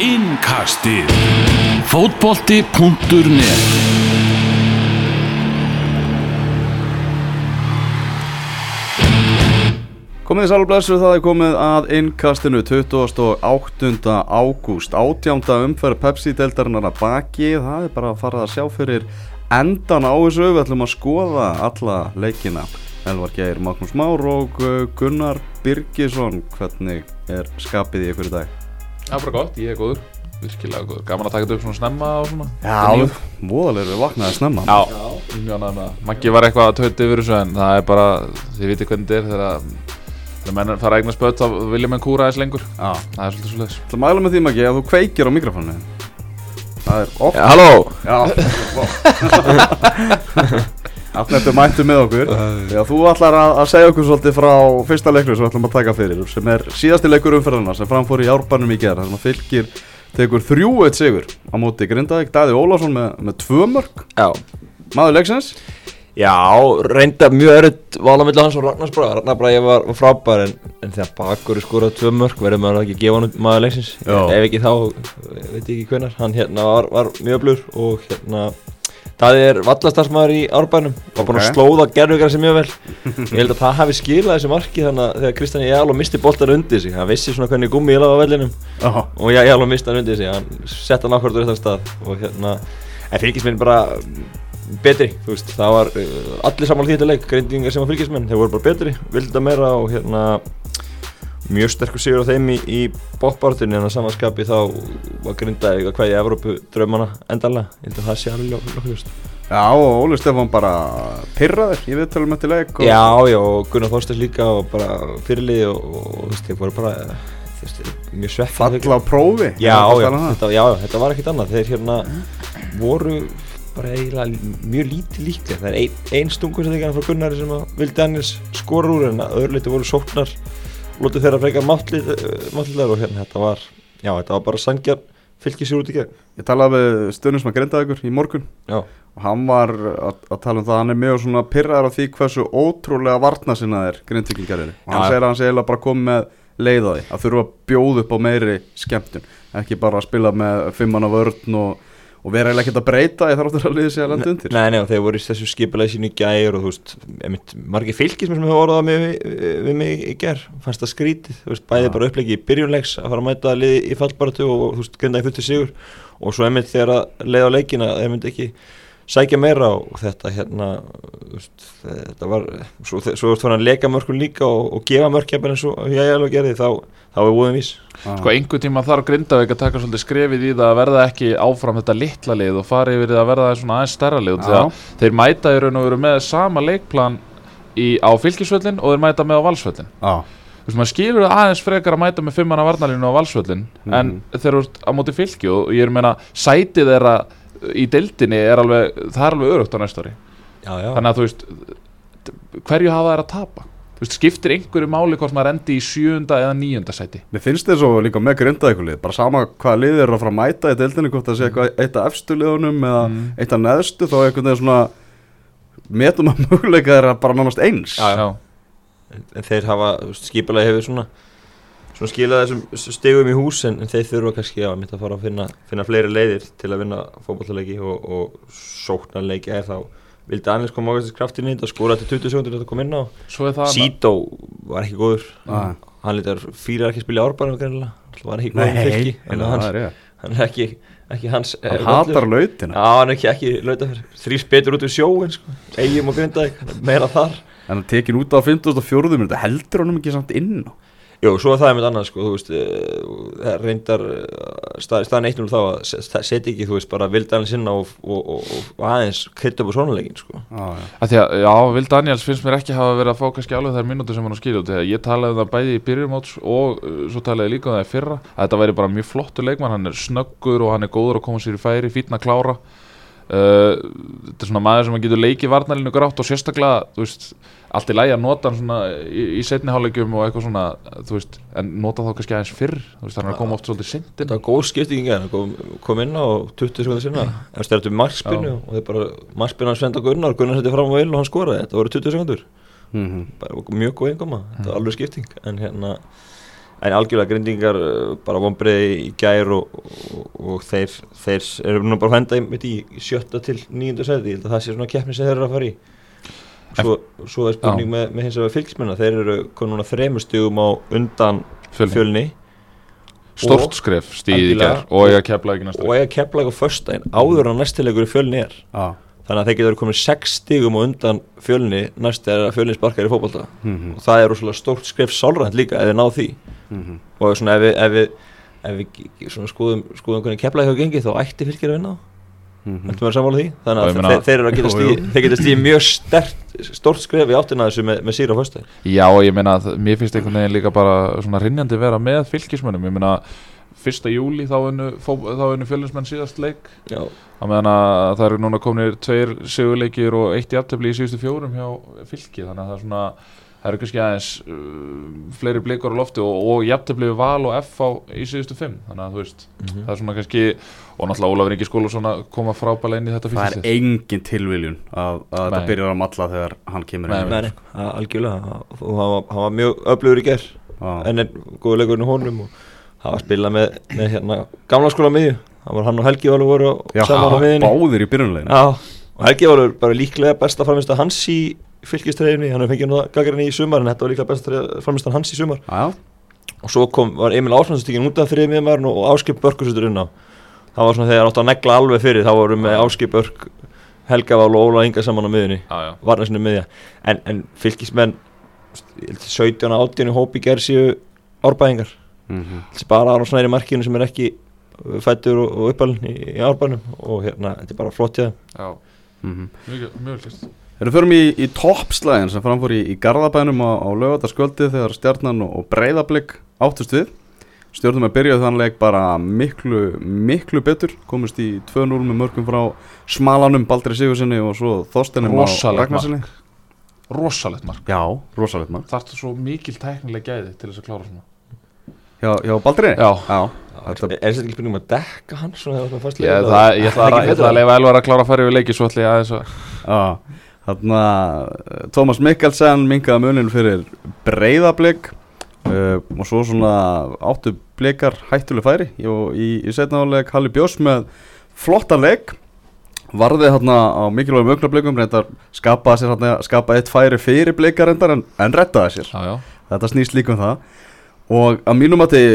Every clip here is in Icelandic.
Innkastið Fótbolti.net Komið þið sælblessu það er komið að innkastinu 28. ágúst 18. umferð Pepsi-deltarinnar að baki það er bara að fara að sjá fyrir endan á þessu við ætlum að skoða alla leikina Elvar Geir, Magnús Már og uh, Gunnar Birgisson hvernig er skapið í ykkur í dag? Já, bara gott, ég er góður, virkilega góður. Gaman að taka þetta upp svona snemma og svona. Já, voðalega við vaknaði snemma. Já, mjög það. Maggi var eitthvað að tauta yfir þessu en það er bara, þið viti hvernig þetta er þegar þegar menn fara að eigna spött þá vilja menn kúra aðeins lengur. Já, Það er svolítið svolítið Það mæla með því Maggi að þú kveikir á mikrofónu Það er Ja, halló Þetta mættu með okkur? Já, þú ætlar að, að segja okkur svolítið frá fyrsta leiklu sem við ætlum að taka fyrir sem er síðasti leikur umferðarna sem framfór í árbænum í gerð þar sem að fylgir tekur þrjú eitt sigur á móti Grindavík. Daði Ólafsson með, með tvö mörg Já, maður leiksins? Já reynda mjög örutt vala millir hans og Ragnars Braga Ragnar Braga var, var frábær en, en þegar Bakur er skorað tvö mörg verður maður ekki að gefa hann maður leiksins? Já. Ef ekki þá, ég veit ekki hvenar Hann hérna var, var mjög blur og hérna Það er vallastarsmaður í árbænum var búinn Ok. að slóða gerðugra sem mjög vel. Ég held að það hafi skilað þessu marki þannig að þegar Kristján Jáló misti boltan undir sig hann vissi svona hvernig gummi ég laði á vellinum. Já, og ég alveg mista hann undir sig hann sett hann ákvæmt á réttan stað og hérna en fylgismenn bara betri, þú veist, það var uh, allir saman þetta leik, greindingar sem var fylgismenn þeir voru bara betri, vildi þetta meira og hérna mjög sterkur sigur á þeim í, í bóttbártunni en að samanskapi þá var grindaði að hvað í Evrópu draumana endalega, ég held að það sé alveg lókljúst Já og Óli Stefán bara pyrraður í viðtölum eftir leik og... Já, já, og Gunnar Þorstens líka og bara fyrirlið og, og, þú veist, þeir voru bara veist, mjög svekkjandi Falla á prófi Já, já, þetta, já, þetta var ekkert annað. Þeir hérna voru bara eiginlega mjög lítið líklega Það er ein, ein stungur sem þeir gana frá Gunnari sem að vildi Daniels skora úr en að öðru leiti voru sóknar Lótið þeirra frekar máttliðar og hérna þetta var Já, þetta var bara sangjar fylgið sér út í gegn. Ég talaði við að Grindavíkur í morgun Já, og hann var að, að tala um það að hann er mjög svona pyrraður af því hversu ótrúlega varna sinna þeir grindvikingarinn og hann Já, segir að hann sé eiginlega bara komið með leið á því að þurfa að bjóða upp á meiri skemmtun ekki bara að spila með fimmanna vörn og, og vera eiginlega ekkert að breyta ég þarf áttur að liða sig að landa undir. Nei, nei, þeir voru í þessu skipulagi sínu í gær og þú veist, einmitt, margir fylgismenn sem hefur orðað við, við mig í gær fannst það skrítið, þú veist, bæði Já. bara upplegi í byrjunleiks að fara að mæta liði í fallbaratu og, þú veist, grinda í fullt sigur. Og svo einmitt þegar að leiða á leikina myndi ekki sækja meira og þetta hérna þetta var, svo, veist, fann að leka mörkun líka og, og gefa mörkjafin eins og ég alveg gerði, þá, þá er voðum vís. Sko einhver tíma þarf Grindavík að taka svolítið skrefið í það að verða ekki áfram þetta litla lið og fara yfir það að verða svona aðeins stærra lið þegar þeir mæta í raun og veru með sama leikplan í, á fylgisvöllin og þeir mæta með á valsvöllin Já, Þú veist, maður skilur það aðeins frekar að mæta með fimmana varnalínu á valsvöllin en Mhm. þeir eru á móti fylki og ég er að meina sætið þeirra í deildinni er alveg, það er alveg örugt á næsta ári. Já, já, þannig að þú veist hverju hafa þær að tapa? Þú veist, skiptir einhverju máli hvort maður endi í sjönda eða níunda sæti? Mér finnst þess að líka með Grindavíkur lið bara sama hvaða lið er að fara að mæta í deildinni hvort það sé eitthvað eitt af efstu liðunum eða Mm. eitt af neðstu þá einhvern veginn svona metum að möguleika þeirra bara nánast eins. Já, já. en, en þeir hafa, skipulagi hefur svona svona skilað þessum stegum í hús en, en þeir þurfa kannski að mynda að fara að finna, finna fleiri leiðir til að vinna fótballleiki og, og sóknarleiki er þá. Vildi Daniels koma á þessi kraftin í þetta skora til 20 sekundur þetta kom inn á? Svo er það Sító var ekki góður. Ah. hann lítar fýrar ekki að spila í árbænum greinilega. Hann var ekki góður það hann, er hann er ekki, ekki hans eh, Hann völlur. hatar lautina. Já, hann er ekki, ekki lauta fyrir þrýs betur út úr sjóin sko. eigum og grindaði, meira þar. En hann tekin út á 54. minúti heldur honum ekki samt inn á Jú, svo er það einmitt annað sko, þú veist, eh, það reyndar eh, stað, staðan eitt núl þá að se- se- setja ekki, þú veist, bara vildaðan sinna og, og, og, og aðeins krytta upp á svonuleikin, sko. Já, já. að því að, já, Vil Daniels finnst mér ekki hafa verið að fá kannski alveg þær mínútur sem hann á út þegar ég talaði um það bæði í byrjumóts og uh, svo talaði ég líka um það í fyrra að þetta væri bara mjög flottur leikmann, hann er snöggur og hann er góður að koma sér í færi, fítna að klára uh, þetta er svona maður sem getur leikið varnalínu grátt og sérstaklega þú veist, allt í lægi að nota hann svona í, í setni hálfleikjum og eitthvað svona þú veist, en nota þá kannski aðeins fyrr þú veist, hann er að koma oft svolítið sindin Þetta var góð skipting í gæðan, kom, kom inn á 20 sekundar sinna, en stærtu markspinnu Já. og þeir bara, markspinnu hann svenda Gunnar, Gunnar setti fram á vil og hann skoraði, þetta voru 20 sekundur, Mhm. bara mjög góð eingoma, þetta var alveg skipting, en hérna, en algjörlega grindingar uh, bara vonbreiði í gær og, og, og þeir, þeir eru nú bara að henda einmitt í sjötta til nýjunda seti, ég held að það sé svona keppni sem þeir eru að fara í. Svo, svo er spurning með, með hins vegar fylgismennar þeir eru konum núna þremur stugum á undan Fjölni. fjölni. Stort skref stíði í gær. Og ekki næsta og eiga kepplega á föstudaginn áður en næstilegur í fjölni er. Já, þannig að þeir getur komið 6 stigum á undan fjölni næst er að fjölni sparkar í fótbolta. Mhm, og það er rosalega stórt skref sálrænt líka ef við ná því. Mhm. Og svona ef við, ef við, ef við svona skoðum, skoðum hvernig kepplega hefur gengið þá ætti fylgir að vinna mhm. Verður sammála því? Þannig Og að þeir, þeir eru að geta stíð. Þeir geta stíð mjög stert, stórt skref í áttina þessu með, með síra fyrstu Já, og ég meina að mér finnst einhvern veginn líka bara svona rinjandi vera með fylgismönnum Ég meina, fyrsta júli þá þá unnu fjölinsmenn síðast leik. Já, Á meðan að það eru núna kominir tveir sigurleikir og eitt jafntefli í síðustu fjórum hjá fylki Þannig að það er svona, það eru kannski aðeins uh, fleiri blikur á lofti og, og jafntefli við val og F á í síðustu fimm Þannig að þú veist, Mhm. það er svona kannski, og náttúrulega Ólafur Ingi Skólusson að koma frábælega inn í þetta Það er engin tilviljun að, að þetta byrjar að matla þegar hann kemur inn. Nei, algjörlega. Og hann var, hann var mjög öflugur í ger Já. en er góður leikurinn í honum og hann var að spila með, með hérna, gamla skóla miðju. Hann var hann og Helgi Valur voru Já, saman á miðjunni. báðir í byrjunleginu Já, og Helgi Valur bara líklega besta framist hans í fylgistræðinni hann hefur fengið nú gaggarinn í sumar en þetta var líklega besta framist hans í sumar. Já, og svo kom, var Emil Áslandstíkin út af þriðið miðjumæðurinn og Áskip Börkur setur inn á. Það var svona þegar áttu að negla alveg fyrir þá vorum við Áskip Börk Helgavál og Óla Inga saman á miðjunni. Já, já, varnarsinu miðja. En, en fylgismenn ég held 17 og 18 í hópi ger séu árbæðingar mhm þessi bara Aron Snæri markinu sem er ekki fættur og, og uppalinn í, í árbænum og hérna, þetta er bara flott þeim já, mhm mjög, mjög klist Erum förum í, í toppslæðin sem framfór í, í Garðabænum á, á lögataskvöldi þegar stjarnan og, breyðablик áttust við. Stjórnum að byrja þann leik bara miklu, miklu betur. Komist í 2-0 með mörgum frá smalanum Baldri Sigursinni og svo Þorstenum á Ragnarsinni. Rosalegt mark Já, rosalegt maður. Þarftu svo mikil tæknileg gæði til þess að klára svona Já, já Baldri? Já. Já. er Þetta, er ekki spurningum að dekka hann svona eða fast Ég, það, ég ætla að, ég ætla að leifa Elvar að klára að fara yfir leiki Svo ætla ég aðeins að já. Þarna, Tómas Mikkelsen minkaði munin fyrir breyðablик uh, og svo svona áttu blikar hættuleg færi og í, í setnaðuleg Halli Bjós með flottan leik varði hérna á mikilvægum augnablikum reyndar skapaði sér hérna skapaði eitt færi fyrir reyndar en, en rettaði sér Já, já þetta snýst líka um það og að mínum að þið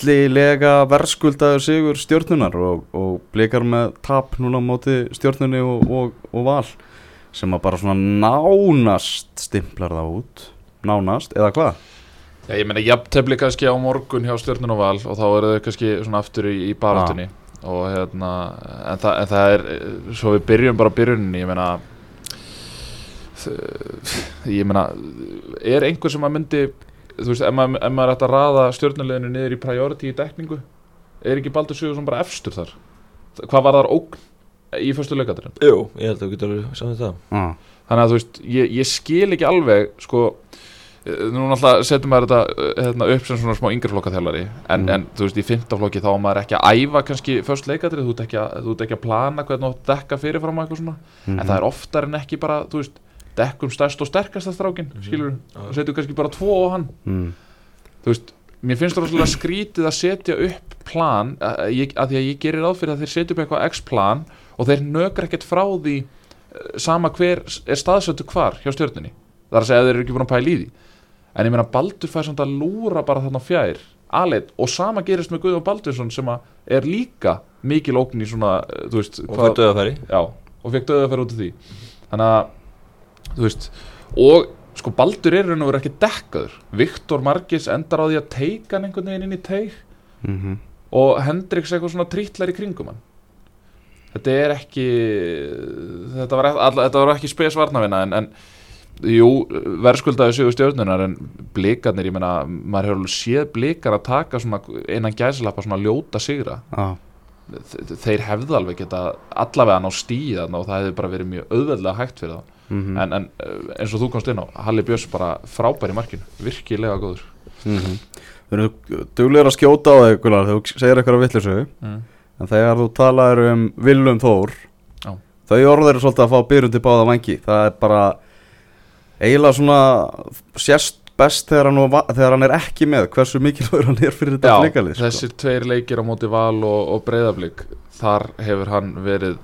fyllilega verðskuldaður sigur stjórnunar og, og blikar með tap núna á móti stjórnunni og, og, og val sem að bara svona nánast stimplar það út. Nánast, eða hvað? Já, ég meina jafntefli kannski á morgun hjá Stjörnun og Val og þá eru þau kannski svona aftur í, í baráttunni. Og hérna en, það, en það er, svo við byrjum bara byrjuninni, ég meina þ- ég meina er einhver sem að myndi þú veist, ef maður, ef maður ætti að raða stjörnuleginu niður í priority í dekningu er ekki Baldur Sigursson bara efstur þar? Hvað var þar ógn í fyrstu leikaturinn Jú, ég held að þú getur alveg saman það. Ah, þannig að þú veist, ég, ég skil ekki alveg sko, eh, nú náttúrulega setjum maður þetta eh, hérna, upp sem svona smá yngreflokka þjálfari en, Mhm. en þú veist, í fymtaflokki þá maður ekki að æfa kannski först leikatrið, þú ert ekki að, þú ert ekki að plana hvernig þú átt að dekka fyrirfram og eitthvað svona. Mhm. en það er oftar en ekki bara, þú veist dekkum stærst og sterkasta strákin, skilur og setjum kannski bara tvo á hann. Mm, þú veist, mér finnst það rosalega skrítið að setja upp plan að, ég, að því að ég gerir ráð fyrir að þeir setja upp eitthvað x-plan og þeir nökra ekkert frá því eh, sama hver er staðsöndu hvar hjá stjörnunni. Það er að segja að þeir eru ekki búin að pæla í því. En ég meina Baldur fær samt að lúra bara þarna fjær alveg og sama gerist með Guðjón Baldursson sem að er líka mikil ógn í svona eh, þú veist, Og hvað döðafæri já, og fekk döða fyrir út af því. Þannig að þú veist, og sko Baldur er raun og verið ekki dekkaður. Viktor Margis endar á því að teika hann einhvern veginn inn í teig mhm. og Hendriks eitthvað svona trítlar í kringum hann. Þetta er ekki þetta var, all, þetta var ekki spes varnavina en, en jú, verðskuldaði sigur stjórnunar en blikarnir, ég meina maður hefur alveg séð blikar að taka svona innan gæslappa svona ljóta sigra. Ah, Þe- þeir hefðu alveg geta allavega ná stíða og það hefði bara verið mjög auðveldlega hægt fyrir það mhm, en, en eh, eins og þú komst inn á Halli Björns bara frábær í markinu virkilega góður mhm. Þú eru duglegur að skjóta á þig þú segir eitthvað að vittlisögu mm. En þegar þú talaður um Willum Þór Já. Þau orður svolítið að fá byrjun til báða vangi Það er bara eiginlega svona sérst best þegar hann, þegar hann er ekki með hversu mikilvægur hann er fyrir þetta Já, flikalið sko. þessir tveir leikir á móti val og, og breyðablík þar hefur hann verið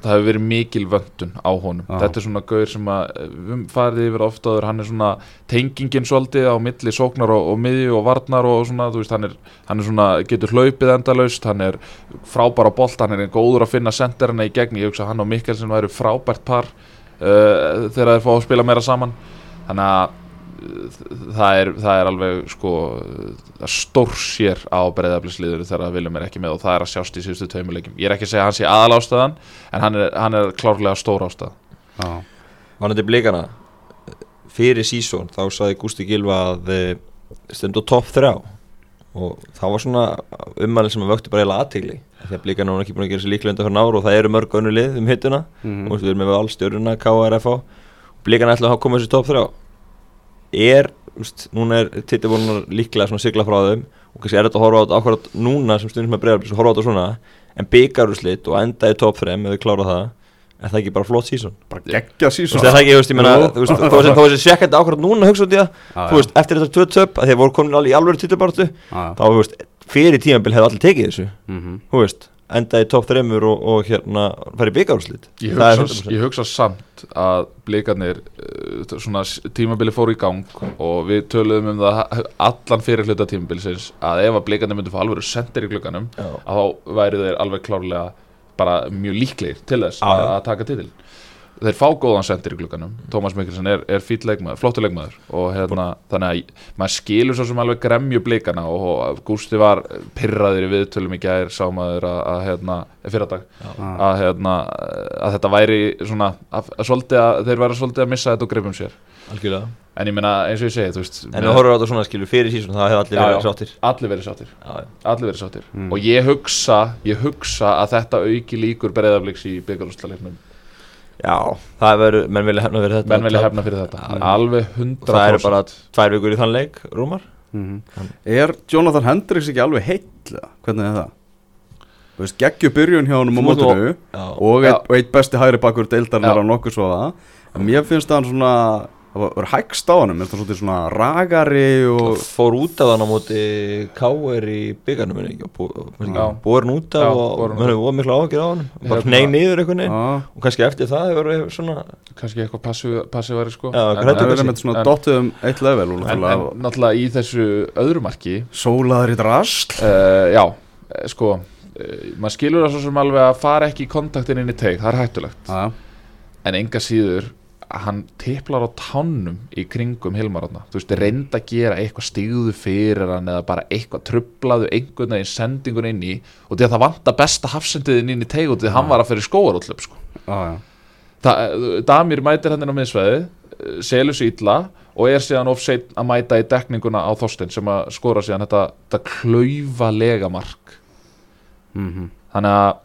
það hefur verið mikil vöndun á honum Já. þetta er svona gaur sem að við farið yfir oftaður, hann er svona tengingin svolítið á milli sóknar og, og miðju og varnar og svona, þú veist, hann er, hann er svona, getur hlaupið endalaust, hann er frábær á bolt, hann er góður að finna senderina í gegn, ég hugsa hann og Mikkelsen væru frábært par uh, þegar þeir fá að spila meira saman þannig að það er, það er alveg sko stór sér á breyðaflisliður þegar Viljum er ekki með og það er að sjást í síðustu tveimuleikum ég er ekki að segja að hann sé aðal ástæðan en hann er, hann er klárlega stór ástæð Já. Vanandi blikana. Fyrir sísón þá saði Gústi Gilva að stundu top 3 og það var svona ummælinn sem að vökti bara eiginlega aðtegli því að blikana var ekki búin að gera sér líklega undan fyrir náru og það eru mörg önnu lið um hittuna Mhm. og við erum með valstjöruna, KRFA blikana ætla að koma þessi top 3 er, úst, núna er titibónunar líklega svona sigla frá þeim og kannski er þetta að horfa á þetta akkurat núna sem stundum með breyðarblis horfa á þetta svona en byggarúslit og enda í top 3 ef við klára það er það ekki bara flott sísón bara geggja Þú sísón það er ekki, ég meina, þú veist, þessi- þó þessi sekkandi ákvæmt núna hugsa út í það, Já, þú veist, eftir þetta tvö töp, að því að voru komin alveg í alveg Já. þá, þú veist, fyrir tímabil hefur allir tekið þessu, Mhm. þú veist, enda í topp þreymur og, og hérna, fara í byggarúslit. ég ég hugsa samt að blikarnir uh, svona tímabili fór í gang og við töluðum um það allan fyrir hluta tímabilisins að ef að blikarnir myndu fá alveg sendir í að þá væri þeir alveg klárlega bara mjög líklegir til þess að, að taka titil þeir fá góðan sendir í glugganum. Tómas Mikkelsen er, er fýtt leikmaður, flottur leikmaður og hérna, þannig að maður skilur svo sem alveg gremju blikana og, og Gústi var pyrraður í viðtölum í gær sá maður að, að hérna, fyrradag að, hérna, að þetta væri svona, að, að, þeir væri svolítið að missa þetta og greifum sér. Algjörlega. en ég meina eins og ég segi, veist En þú horfur á þetta svona, skilur, fyrir sísón, það hefur allir allir verið sáttir. Já, já. allir verið sáttir. Mm. og ég hugsa, ég hugsa að þetta auki líkur breyðafleiks í byggarústaleiknum Já, það verður, menn vilja hefna fyrir þetta. menn vilja hefna fyrir þetta, Já. alveg 100% Það eru bara tvær vikur í þann leik, Rúmar. Mhm. Er Jonathan Hendricks ekki alveg heill? eða? Hvernig er það? Þú veist, geggju byrjun hjá honum á Þú mátt mótinu Já. og eitt, og eitt besti hægri bakur deildarnar á nokkuð svo en mér finnst það hann svona það var- var hægst á hann, það svona, svona ragari og Fór út af hann á móti K.R. í byggarnum, hann út af Já, og mér hefur mikla áhugir á hann. Bara hneig niður einhvern veginn. Og kannski eftir það hefur verið svona, kannski eitthvað passiv- passívari sko. Já, en, það er er verið með svona en- dottið um eitt level og en, en náttúrulega í þessu öðru marki sólaður í drast uh, já, eh, sko uh, maður skilur það svo sem alveg að fara ekki í kontaktin inn í teik, það er hættulegt. En enga síður hann tiplar á tánum í kringum Hilmarotna, þú veist, reynda að gera eitthvað stíðu fyrir hann eða bara eitthvað trublaðu einhvern veginn sendingun inn í og því að það vanta besta hafsendiðin inn í teig og því að hann var að fyrir skóaróllöp sko. já, já Það- Damir mætir hann inn á miðsvæði selur sér illa og er síðan offseit að mæta í dekninguna á Þorstein sem að skora síðan þetta, þetta klaufalega mark Mhm. þannig að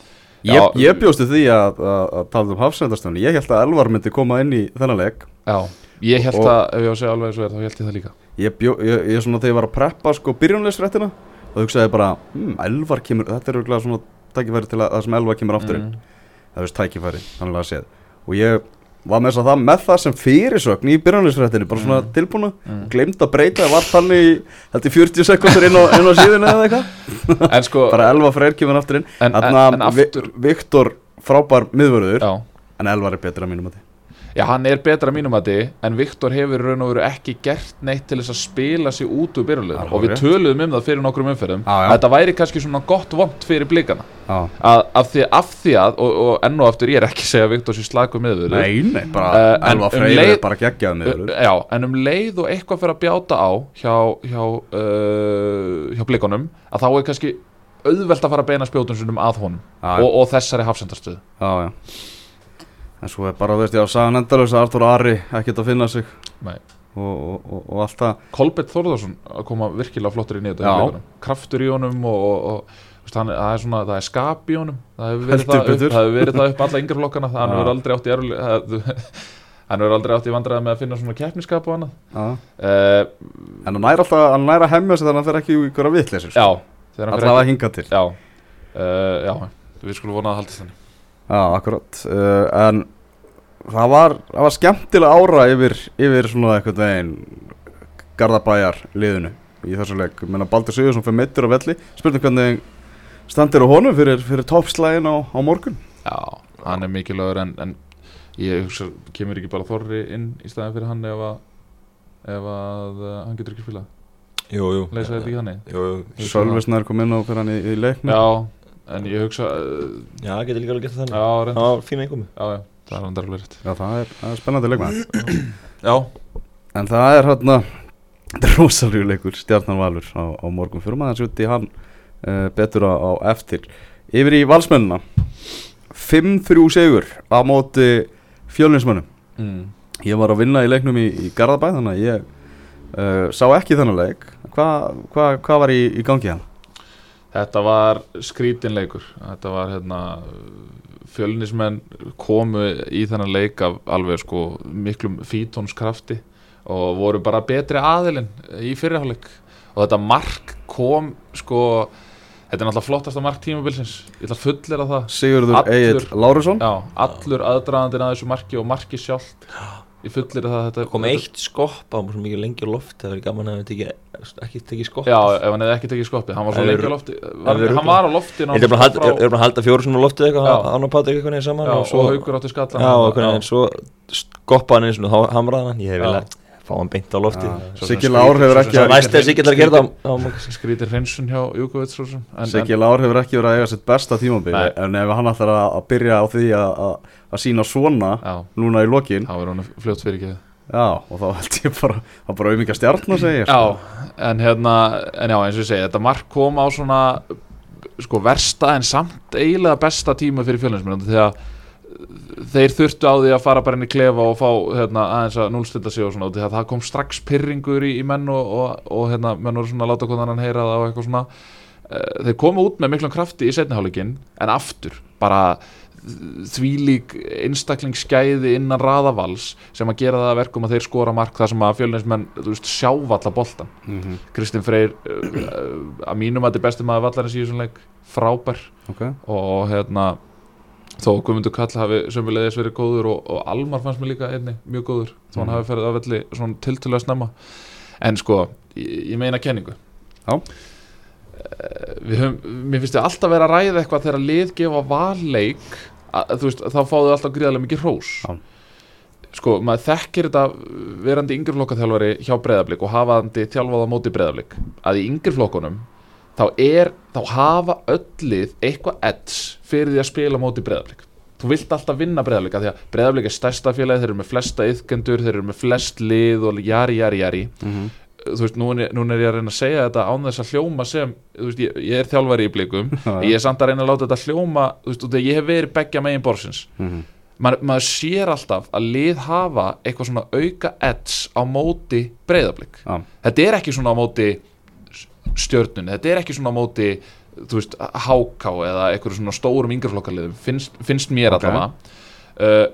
Ég, ég bjóstu því að, að, að tala um hafsendastöfni, ég held að Elvar myndi koma inn í þennan leik. Já, ég held að ef ég á að segja alveg eins og er þá held ég það líka. Ég, bjó, ég, ég svona þegar ég var að preppa sko byrjunleisrættina þá hugsaði ég bara, hm, Elvar kemur þetta er svona tækifæri til að það sem Elvar kemur aftur inn, Mm. það veist tækifæri þannig að séð, og ég var með þess að það með það sem fyrirsögn í byrjunleisrættinu bara svona Mm. tilbúna, Mm. glemt að breyta það var þannig í, held í 40 sekundur inn á, inn á síðuna eða eitthvað, en sko bara Elvar Freyr kemur aftur inn en, en, en aftur Viktor frábær miðvörður, já, en Elvar er betur að mínum að því já, hann er betra mínum að þið en Viktor hefur raun og veru ekki gert neitt til þess að spila sig út úr byrjulegum og við töluðum um það fyrir nokkrum umferðum Já, já. að þetta væri kannski svona gott vond fyrir blikana. Já, að, af, því, af því að, og, og enn og aftur ég er ekki að segja að Viktor sé slagu miðvörður nei, nei, bara Eh, en Elvar um bara geggjað miðvörður Uh, Já, en um leið og eitthvað fyrir að bjáta á hjá, hjá, uh, hjá blikunum að þá er kannski auðvelt að fara að beina spjótum sinum að honum og, og þessari hafsendarstöðu En svo er bara, veist ég, á sagan endalaus að Artur Ari ekkert að finna sig. Nei. og, og, og, allt það. Kolbett Þórðarsson að koma virkilega flottur í Já. kraftur í honum og, og, og þú veist, hann, er- það er svona, það er skap í honum. Það hefur verið, það, það hefur verið það upp alla yngra flokkana. Það hann Já. hefur aldrei átt í erfli hann hefur aldrei átt í vandræði með að finna svona keppniskap og annað. Uh, En hann næra alltaf, hann næra að hemmja sig þannig að hann fer ekki í að þegar hann fer Alltaf að hinga til. Já, uh, já, við skulum vona að það haldist þannig. Já, akkurat. Uh, En það var, það var skemmtilega ára yfir, yfir svona eitthvað veginn Garðabæjar liðinu í þessu leik. Menna Baldur Sigursson fyrir mittur á velli. Spurning hvernig standir á honum fyrir, fyrir toppslægin á, á morgun? Já, hann er mikilvægur en, en ég hugsa, kemur ekki bara Þorri inn í staðin fyrir hann ef að, ef að uh, hann getur ekki spilað? Jú, jú. Leysa þetta ekki þannig? Jú, jú. Hugsa Sölvisnar kom inn á fyrir hann í, í leiknum. Já, en ég hugsa uh, Já, getur líka alveg gert það Já, þannig var fína einkomi Já, já, það er alveg rétt Já, það er, það er spennandi leikmaður. Já, En það er hérna rosalegu leikur Stjarnan Valur á, á morgun. Fyrir maður að sjuti hann uh, betur á, á eftir. Yfir í valsmennina. 5-3 sigur á móti fjölinsmönnum mm. Ég var að vinna í leiknum í, í Garðabæ Þannig að ég uh, sá ekki þennan leik. Hvað hva, hva var í, í gangi hann? Þetta var skrítinleikur Þetta var hérna Fjölnismenn komu í þennan leik af alveg sko miklum fítónskrafti og voru bara betri aðilinn í fyrirháleik og þetta mark kom sko þetta er náttúrulega flottasta mark tímabilsins. Ég ætla að fullera það. Sigurður Egil Lárusson. Allur aðdraðandinn að þessu marki og marki sjálft ég fullera það að þetta kom eitt skopp á svo mikið lengi á loft það verið gaman að við ekki tekið skopp. Já, ef hann hefði ekki tekið skoppið, hann var svo lengi á lofti. var, Hann var á lofti Ég er bara að halda- að sinni á Já. hann og Patrik eitthvað neginn saman og haugur átti skallan og svo skoppa hann eins og þá hamraði hann. Ég hef Já. viljað fá hann beint á sem Siggi Lár hefur ekki er að skrítir hreinsun hjá Júkovits Siggi Lár hefur ekki verið að eiga sitt besta tímabil Nei. En ef hann ætlar að, að byrja á því að, að, að sína svona Núna í lokin það var hann fljótt fyrir ekki Já, og þá held ég bara Það er bara auðvitað stjarn að segja Já, en hérna en já, eins og ég segi, þetta mark kom á svona sko versta en samt eiginlega besta tíma fyrir fjölinsmenn þegar þeir þurftu á því að fara bara inn í klefa og fá hérna, aðeins að núlstilla sig og svona, og því að það kom strax pyrringur í, í menn og, og, og hérna, menn voru svona að láta hvernig hann heyra það og eitthvað svona. Eh, þeir komu út með miklum krafti í setniháleikin en aftur, bara þvílík einstaklingsgæði innan raðavals sem að gera það að verkum að þeir skora mark þar sem að fjölinsmenn sjá valla boltan mm -hmm. Kristinn Freyr uh, að mínum að þetta er besti maður vallarins í þessum leik frábær. Ok, og hérna þó að Guðmundur Kall hafi sömulegðis verið góður og, og Almar fannst mér líka einni mjög góður þó hann Mhm. hafi ferið að velli svona tiltölulega snemma en sko, ég, ég meina kenningu Já. Eh, við höfum, mér finnst þið alltaf vera að ræða eitthvað þegar lið gefa valleik að, þú veist, þá fáðu alltaf gríðarlega mikið hrós Já. sko, maður þekkir þetta verandi yngri flokkaþjálfari hjá breyðablík og hafandi þjálfað á móti breyðablík að í yngri flokkunum þá er, þá hafa öll lið eitthvað edds fyrir því að spila móti breyðablík þú vilt alltaf vinna breyðablík því að breyðablík er stærsta félagi, þeir eru með flesta yðkendur, þeir eru með flest lið og jari, jari, jari. Mm þú veist, nú er, nú er ég að reyna að segja þetta án þess að hljóma sem, þú veist, ég, ég er þjálfari í blikum, ég er samt að reyna að láta þetta hljóma, þú veist, því að ég hef verið beggja megin borsins, -hmm. Ma, maður sér alltaf að lið hafa eitthvað svona auka edds á móti breyðablík, Já. þetta er ekki svona á móti stjörnun, þetta er ekki svona móti þú veist, háká eða eitthvað svona stórum yngreflokkarliðum, finnst, finnst mér Ok. allavega. Uh,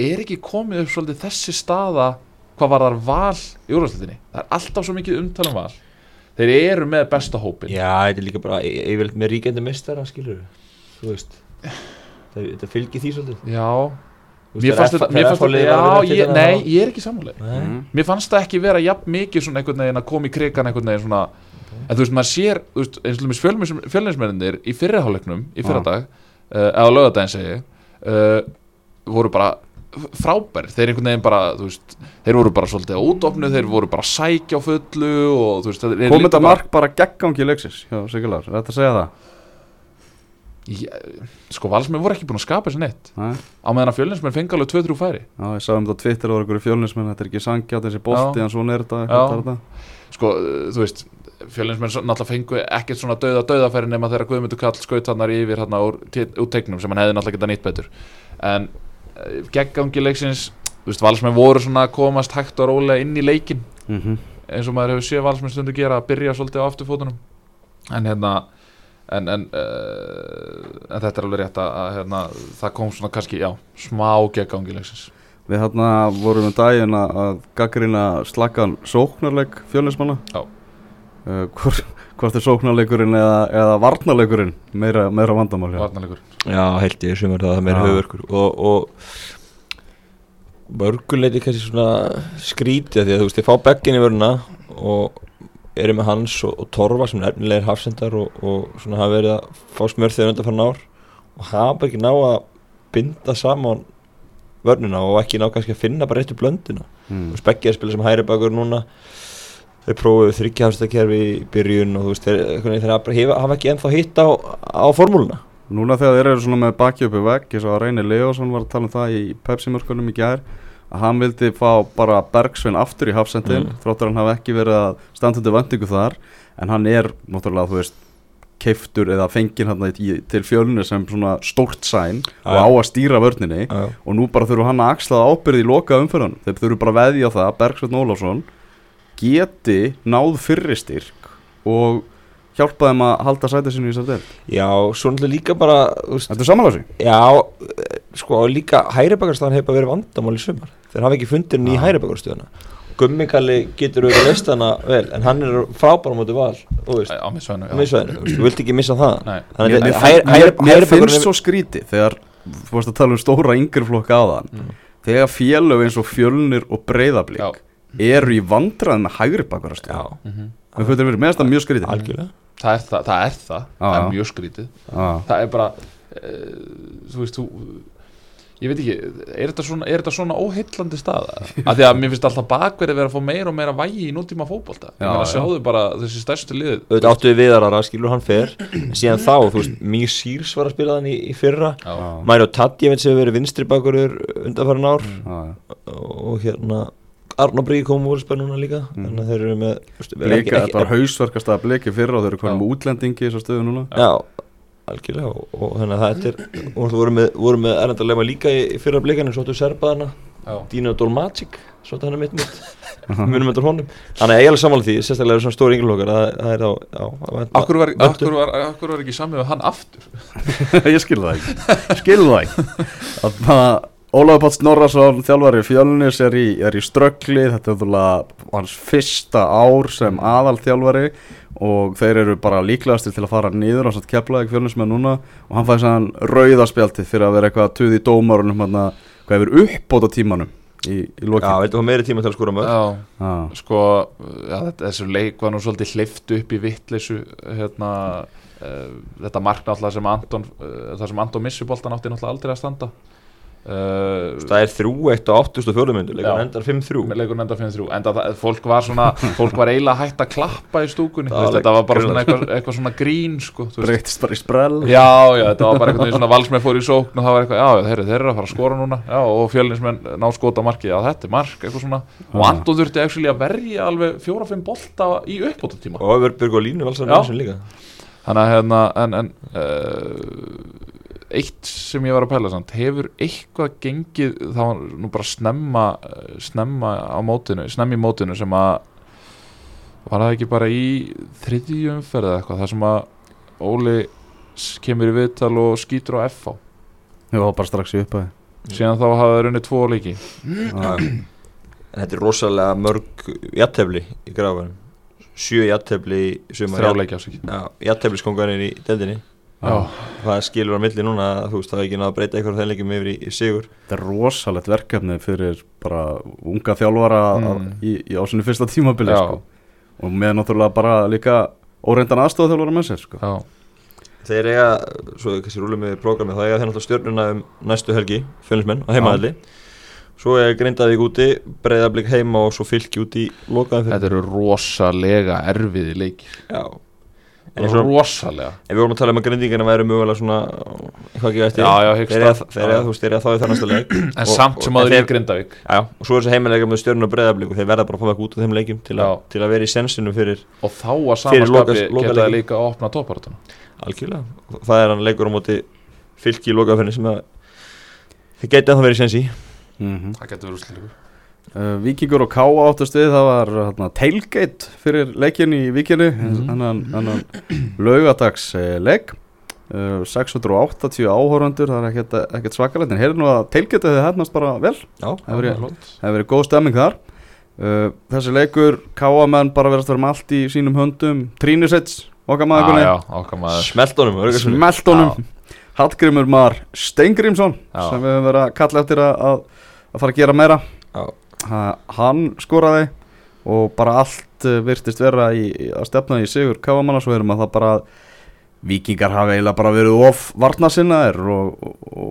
er ekki komið upp svolítið þessi staða hvað var þar val í úrvæðslutinni það er alltaf svo mikið umtalum val. Þeir eru með besta hópin Já, þetta er líka bara yfirleitt með ríkjandi mistara, skilur Þú veist Þetta fylgir því svolítið. Já, veist, mér fannst þetta þetta, nei, ég er ekki. Mhm. mér fannst það ekki vera jafn mikið svona einhvern veginn að koma í krigan einhvern veginn svona en þú veist, maður sér, þú veist, eins og fjölnis, fjölnismennir í fyrriháleiknum í fyrradag, uh, eða á lögadaginn segi uh, voru bara frábær, þeir einhvern veginn bara þú veist, þeir voru bara svolítið á útofnu þeir voru bara sækja á fullu og þú veist, það er Kom líka þetta mark bara geggangi leiksins hjá Sigurlar, er þetta segja það? Ég- sko, valsmenn voru ekki búin að skapa þessi neitt. Nei, á meðan að fjölnismenn fengi alveg 2-3 færi. Já, ég sagði um þetta á Twitter og einhverju fjölnismenn, þetta er ekki sangjátt þessi bolti, Já. en svona er þetta, Já. sko, uh, þú veist fjölnismenn svo- náttúrulega fengu ekkert svona dauða dauðafæri nema þegar Guðmundur Kall skaut hann yfir hann úr, úr tegnum sem hann hefði náttúrulega getað nýtt betur. En uh, geggangi leiksins þú veist, valsmenn voru svona að komast hægt og rólega inn í leikin Mm eins og maður hefur séð valsmenn stundu gera að byrja svolítið á afturfótunum. En hérna en, en, uh, en þetta er alveg rétt að, að hérna, það kom svona kannski, já, smá geggangi leiksins. Við hérna vorum um daginn að, gaggrina slakkan sóknarleik fjölnismanna. Já. Uh, hvort, hvort er sóknarleikurinn eða, eða varnarleikurinn meira, meira vandamál hjá varnarleikur Já, held ég sem er það meira Já. höfurkur og, og mörguleiti kannski svona skrítið því að þú veist, ég fá beggin í vöruna og eru með hans og, og Torfa sem er efnilegir hafsendar og, og svona hafa verið að fá smörð þegar undan fann ár og hafa ekki ná að binda saman vörnuna og ekki ná kannski að finna bara réttu blöndina mm. og spekkið að spila sem hæri bakur núna þeir prófuðu þryggjahafstakerfi í byrjun og þú veist, þeir, hafa, ekki ennþá hitt á, á formúluna. Núna þegar þeir eru svona með baki uppi vegg eins og að Reynir Leosson var að tala um það í Pepsi-mörkunum í gær að hann vildi fá bara Bergsvein aftur í hafsendin Mm. þróttur hann hafi ekki verið að standa undir vendingu þar. En hann er náttúrulega þú veist keiftur eða fenginn hann til fjölunni sem svona stórt sæn og á að stýra vörninni. Og nú bara þurfu hann að axla ábyrði í loka umfyrðan þeir þurfu bara veðja það að Bergsvein Ólafsson geti náð fyrri styrk og hjálpa þeim að halda sætið sinu í þessar del Já, svo náttúrulega líka bara þú veist, Þetta er samanlási Já, sko líka hæribakarstaðan hefur bara verið vandamál í sumar Þeir hafa ekki fundir ný Já. hæribakarstuðuna Gummikalli getur auðvitað leist hana vel En hann er frábæra mútið val Þú veist, á á miðsvæðinu, þú veist, þú vilt ekki missa það Nei. Þannig Mér, að mér, hæri- mér, hæri- mér finnst svo skríti þegar þú varst að tala um stóra yngri flokka á þann Mm. þegar félög eins og fjölnir og breyðablík Já. Eru í vandræð með hægri bakvarast Já, með hvað þetta verið meðast að mjög skríti algjörlega. Það er það, það er það, það er mjög skrítið. Það er bara uh, þú veist, þú ég veit ekki, er þetta svona, er þetta svona óheillandi staða? af því að mér finnst alltaf bakverði verið að fá meira og meira vægi í nútíma fótbolta. Ég meina já. sjáðu bara þessi stærstu lið Auðvitað áttu við viðarara, skilur hann fer síðan þá, þú veist, Mýr Sýrs var að spila þann í, í fyrra. Já. Já. Mario Tadjevits hefur verið vinstri bakurur undanfærin ár. Og hérna Arna Brík kom úr spæð núna líka þannig að þeir eru með veist, Blika, ekki- þetta ekki- var hausverkast að bliki fyrra og þeir eru konum með útlendingi í þessar stöðu núna. Já, algjörlega og, og þannig að þetta er og þú voru með, voru með erlendarlega líka í, í fyrra blikan svo áttu serbaðana, Já. Dino Dolmagic svo áttu hann er mitt mitt munum eftir honum. Þannig að ég er alveg sammála því, sérstaklega eru svona stóri ynglokar það, það er á, á að vænta- Akkur var, akkur, var, akkur var ekki samið við hann aftur? Ég skil það ekki Ólafur Páll Snorrason þjálfari fjölnis er í, er í ströggli. Þetta er náttúrulega hans fyrsta ár sem aðal þjálfari og þeir eru bara líklegastir til að fara niður á satt keflaði fjölnis með núna. Og hann fæði sann rauðaspjaldi fyrir að vera eitthvað tuð í dómarunum hann hvað hefur uppbóta tímanum í, í Já, lokin viltu fá meiri tíma til að skora mörg Já, ah. sko já, þetta, þessu leik var nú svolítið hleyft upp í vittleysu hérna, uh, þetta mark náttúrulega sem Anton uh, það sem Anton missi boltan átti náttúrulega aldrei að standa uh, það er þrjú eitt á 84 myndu leikur endar 5-3 með leikurinn enda 5-3 en það, fólk var svona, fólk var eiginlega hægt að klappa í stúkunni, veist, þetta var bara svona eitthvað, eitthvað svona grín sko, breytist bara í sprell. Já, já, þetta var bara eitthvað svona valsmenn fór í sókn og það var eitthvað, já, þeir, þeir eru að fara að skora núna. Já, og fjölinsmenn ná skota markið, já, þetta er mark eitthvað svona, og. Anton þurfti actually að verja alveg fjóra-fimm bolta í uppbótatíma og Överbjörg og Línu valsar þannig að hérna en, en uh, eitt sem ég var að pæla samt hefur eitthvað gengið þá nú bara snemma snemma á mótinu, snemma í mótinu sem að var það ekki bara í þriðju umferð eða eitthvað þar sem að Óli kemur í viðtal og skýtur á FH ég var bara strax í upphæði síðan þá hafa það runni tvo leiki. En þetta er rosalega mörg jattefli í grafanum. Sjö jattefli í sumar. Þrjá leiki ásiki Já, jattefli skongarinn í deldinni það skilur á milli núna að þú veist það er ekki náða að breyta eitthvað þeim leikjum yfir í, í sigur. Þetta er rosalegt verkefni fyrir bara unga þjálfara Mm. í, í ásynni fyrsta tímabili sko. og með náttúrulega bara líka óreindan aðstofa þjálfara með sér sko. þeir eiga, svo kannski rúlum við prógrami þá eiga þeir náttúrulega stjörnuna um næstu helgi fjölinsmenn á heimaðalli svo er Grindavík úti, Breiðablík heima og svo fylki rosalega. En við vorum að tala um að grindingina væri mögulega svona eitthvað ekki eftir. Já, já, þeir það. þeir eiga þá í þannasta leik. En Og- samt sem aður í Grindavík. Já, já, og svo er þessi heimilega með stjörnuna og Breiðablík og þeir verða bara að fá það út úr þeim leikjum til, a, til að vera í sensinu fyrir og þá að loka geta það líka að opna topparatuna algjörlega. Það er hann leikur á móti fylki í lokaðferðin sem að þeir geti að það verið í sensi. Mm -hmm. það getur verið úrslitur uh, Víkingur og Ká áttast við það var hérna, tailgate fyrir leikin í Víkinni Mhm. þannig mm laugadags uh, leik. Uh, 680 áhórandur það er ekkert, ekkert svakalegt en heyrðu nú að tailgate hefði hefnast bara vel. Það hefur verið- verið góð stemming þar. Uh, þessi leikur Káamenn bara verðast að vera með allt í sínum höndum. Trínisets, okkar maður smeltónum Smeltónum Hallgrimur Mar Steingrímsson Já. sem við höfum verið að kalla eftir að, að, að fara að gera meira. Já. Ha, hann skoraði og bara allt uh, virtist vera í, að stefna í sigur Káamanna svo erum að það bara vikingar hafi eiginlega bara verið of varnasinnaðir og, og, og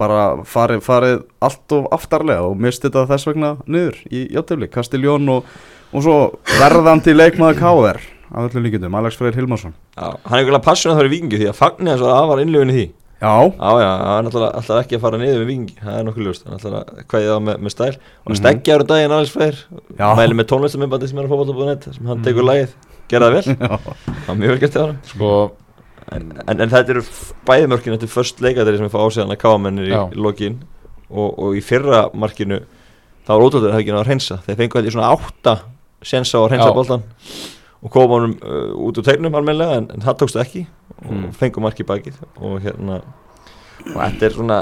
bara farið, farið allt of aftarlega og misti þetta þess vegna niður í játtöfli, Kastiljón og, og svo verðandi leikmaður Káver af öllum líkindum, Alex Freyr Hilmarsson. Já, hann er ykkurlega passion að það er vikingi því að fagni þess að það var innlifin í því Já, Já, já, hann er náttúrulega alltaf ekki að fara niður með vikingi það er nokkuð ljóst, hann er alltaf að kvæði það með, með stæl. Og hann Mhm. steggjar um daginn aðeins fleir mæli með tónlistamindbandi sem er á fótbolta.net sem hann tekur lagið, gera það vel. Já, það var mjög vel gert til hann Sko, en, en, en þetta eru bæðimörkin þetta er först leikadri sem við fá ásíðan að káamennir í, Já. í lokin. Og, og í fyrra markinu þá var ótrúlega að það ekki náða að hreinsa. Þeir fengu þetta í svona átta sensa á að hreinsa Já. boltan og koma honum uh, út úr tegnum almennilega en, en það tókst ekki og Mm. fengu marki í bakið og hérna og þetta er svona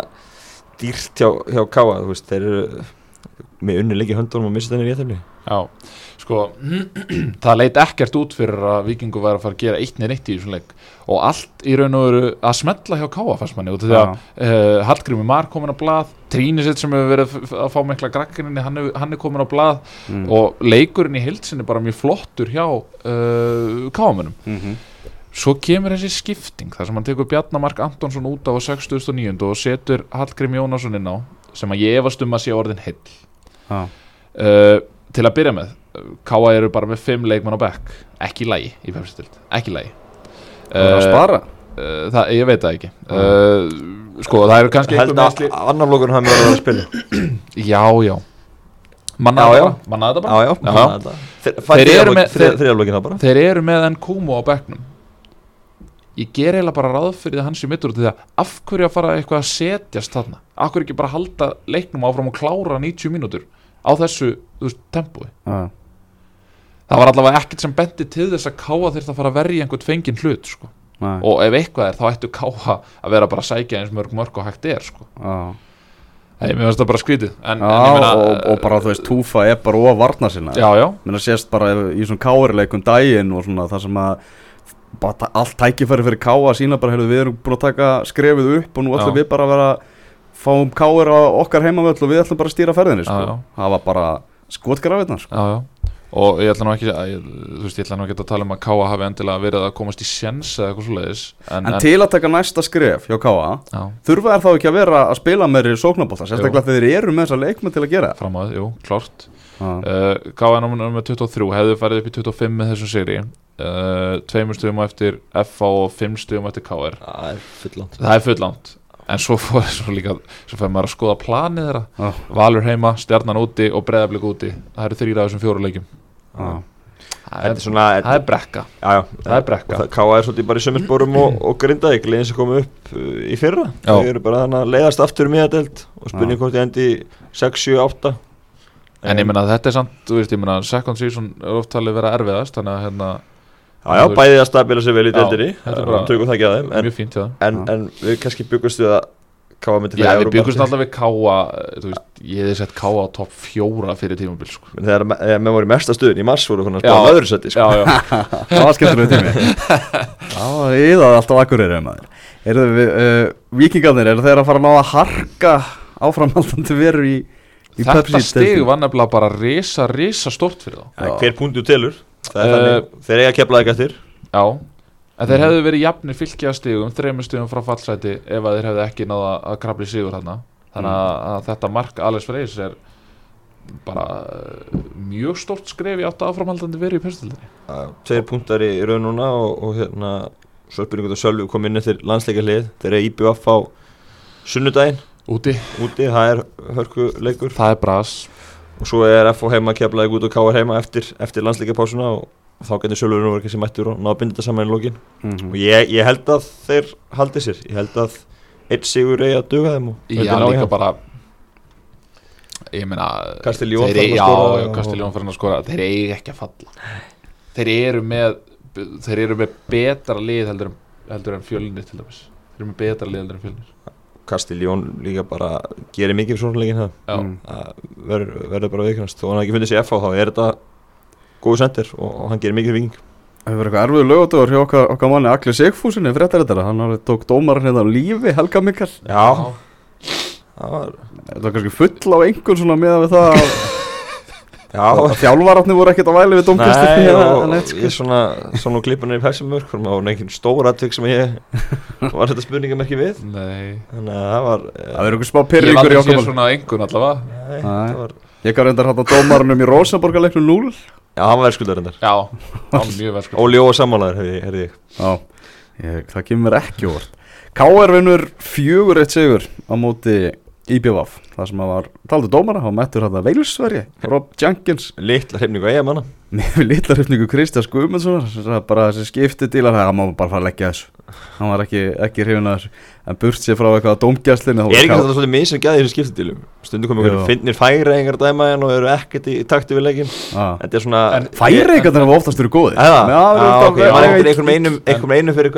dýrt hjá, hjá Káa þú veist, þeir eru með unni leiki höndunum og missa þenni í étefni já Sko, það leit ekkert út fyrir að Víkingur væri að fara að gera eitt neð neitt í þessum leik. Og allt í raun og veru að smetla hjá Káa fannst manni út af því að uh, Hallgrími Mar komin á blað Trínisett sem hefur verið að fá mikla grakkininni hann, hefur- hann er komin á blað mm. og leikurinn í heilsinni bara mjög flottur hjá uh, Káamönum mm svo kemur þessi skipting þar sem hann tekur Bjarnamark Antonsson út á 69. og setur Hallgrím Jónasson inn á sem að ég efast um að sé orðin heill. Já, uh, til að byrja með uh, Káa eru bara með fimm leikmann á bekk. Ekki í lægi í pepsistild, ekki í lægi það er að spara? uh, það, ég veit það ekki. Uh, sko það eru kannski held að meðsli annar flokkur hann verður að spila. Já já. Já. þetta bara. Þeir- eru með- þriðja þeir- þriðja ég ger eiginlega bara ráð fyrir það hans í mittur út í það af hverju að fara eitthvað að setjast þarna? Af hverju ekki bara halda leiknum áfram og klára 90 mínútur á þessu þú veist, tempói? Já, það var allavega ekkert sem bendi til þess að káa þurft að fara að verja einhvern fengin hlut sko. nei, og ef eitthvað er þá ættu káa að vera bara að sækja eins mörg mörg og hægt er sko. já. Hey, mér finnst það bara skrítið. En, Já, en meina, og, og bara þú veist, Túfa er bara of varna sinna já, já, Mér sést bara í svona káirleikum daginn og svona það sem að bara allt tækifæri fyrir káa sína bara, heyrðu, við erum búin að taka skrefið upp og nú ætlum Já. við bara að vera fáum káir á okkar heimavöll og við ætlum bara að stýra ferðinni sko. Já, já. það var bara skotgrafirnar sko. já, já og ég ætla nú ekki að, þú veist, ég ætla nú ekki að tala um að káa hafi endilega verið að komast í sjens eða eitthvað svoleiðis en, en til að taka næsta skref hjá já, þurfa er þá ekki að vera að spila meiri sóknabólta sérstaklega þegar þeir eru með þessa leikmenn til að gera fram á þið, jú, klárt það uh, Káa nummer 23 hefði farið upp í 25 með þessum seri uh, tveimur stugum á eftir FA og fimm stugum eftir KR það er fullant er en svo fór svo líka svo fær maður að skoða planið þeirra. Já. Valur heima, Stjarnan úti og Breiðablik úti. Það eru þrýra af þessum fjóru leikjum. Já. það er, svona það er brekka. Já, já, Það er brekka. Káa er svolítið bara í sömursporum og, og grindaði Gleðin sem komu upp uh, í fyrra. Já. Þau eru bara þannig að leiðast aftur um miðadelt Og spurning hvort ég endi 6, 7, 8 en ég meina þetta er samt, þú veist, ég meina second season er oft talið vera erfiðast þannig að hérna, Já, já, bæðið að stabila sig vel í deildinni er Það Tökum það ekki að þeim En, mjög fínt það en, en við kannski byggust við að Káa myndi Já, fara í við byggumst alltaf við Káa þú veist, ég hefði sett Káa á topp fjóra fyrir tímabil sko. En Þegar me- þegar menn voru í mesta stuðin í mars voru konar að spila öðru seti sko. já, já, það var skemmtilega tími. Það var íðað alltaf eru við, uh, vikingarnir eru þeir að fara að ná að harka áframhaldandi veru í þetta deildinni? var nefnilega bara risa, risa stort fyrir þá. Já, Hver punktu telur? Það er Eh, þannig Þeir eiga að kepla ekki eftir. Já, en þeir hefðu verið jafnir fylgja stigum, þreymur stigum frá fallsæti ef að þeir hefðu ekki náða að krabli sigur þarna. Þannig að, að þetta mark Alex Freys er bara uh, mjög stórt skref í átt áframhaldandi verið í pestildinni Já, Tveir punktar í raun núna og, og hérna Svo spurningu að Sölvi kom inn eftir landsleika hlið Þeir eru IBF á sunnudaginn úti, úti, það er hörku leikur það er bras. Og svo er FH heima keflaði út og káar heima eftir, eftir landsleikapásuna og þá getur nú verið kannski mættur og náða að binda þetta saman í lokin. Mhm. og ég, ég held að þeir haldi sér. Ég held að eitt sigur eigi að duga þeim Já, líka hann. bara ég meina Castellón fyrir að skora þeir eigi ekki að falla. Þeir eru með þeir eru með betra lið heldur en, heldur en fjölnir til dæmis. Þeir eru með betra lið heldur en fjölnir Castellón líka bara gerir mikið fyrir svona leikin það Mm. Það verður verður bara viðkynast og hann ekki fundið sér FH þá er þetta góðu sendir og, og hann gerir mikið fyrir viking Það hefur verið eitthvað erfiður lögatögur hjá okkar, okkar manni Akli Sigfúsinni fréttaritara, hann har tók dómarinn hérna á lífi Helga Mikkel já, það var Þetta var kannski full á einhvern svona með við það þjálfararnir voru ekkert að væli við Nei, domkastir og ég svona, svona klipunir í Pepsi-mörk fyrir maður einhvern stór atvik sem ég var þetta spurningamerki við. Nei. Þannig að það var Það verður einhver smá Ég pyrringur í aldrei okkar séð mál svona engun allavega. Nei, Nei. það var Ég gaf reyndar hann á dómarunum í Rosenborgarleiknum 0 Já, hann var verðskuldar endar Já, það var mjög sko Óli Óa sammálaður, hefði heyrði ég. Já, ég, það kemur mér ekki úr K.R. vinnur fjögur eitt sigur á móti IBVF Það sem að var, taldu dómara, hann mættur hann að veilsverja Rob Jenkins. Litla hrifningu að eiga manna með litla hrifningu Kristjás Guðmundssonar bara þessi skipti dílar það má bara fara að leggja þessu. Hann var ekki, ekki hrifin að þessu en burt sér frá eitthvað dómgæslinu Er ekki þetta svolítið misum gæði í þessu skiptidílum? Stundu komið einhverjum finnir færi engar dæma hérna og eru ekkert í takti við leikin Þetta er svona En Færi eitthvað hafa oftast ég einhvern veit- einhverjum einum, einhverjum einum fyrir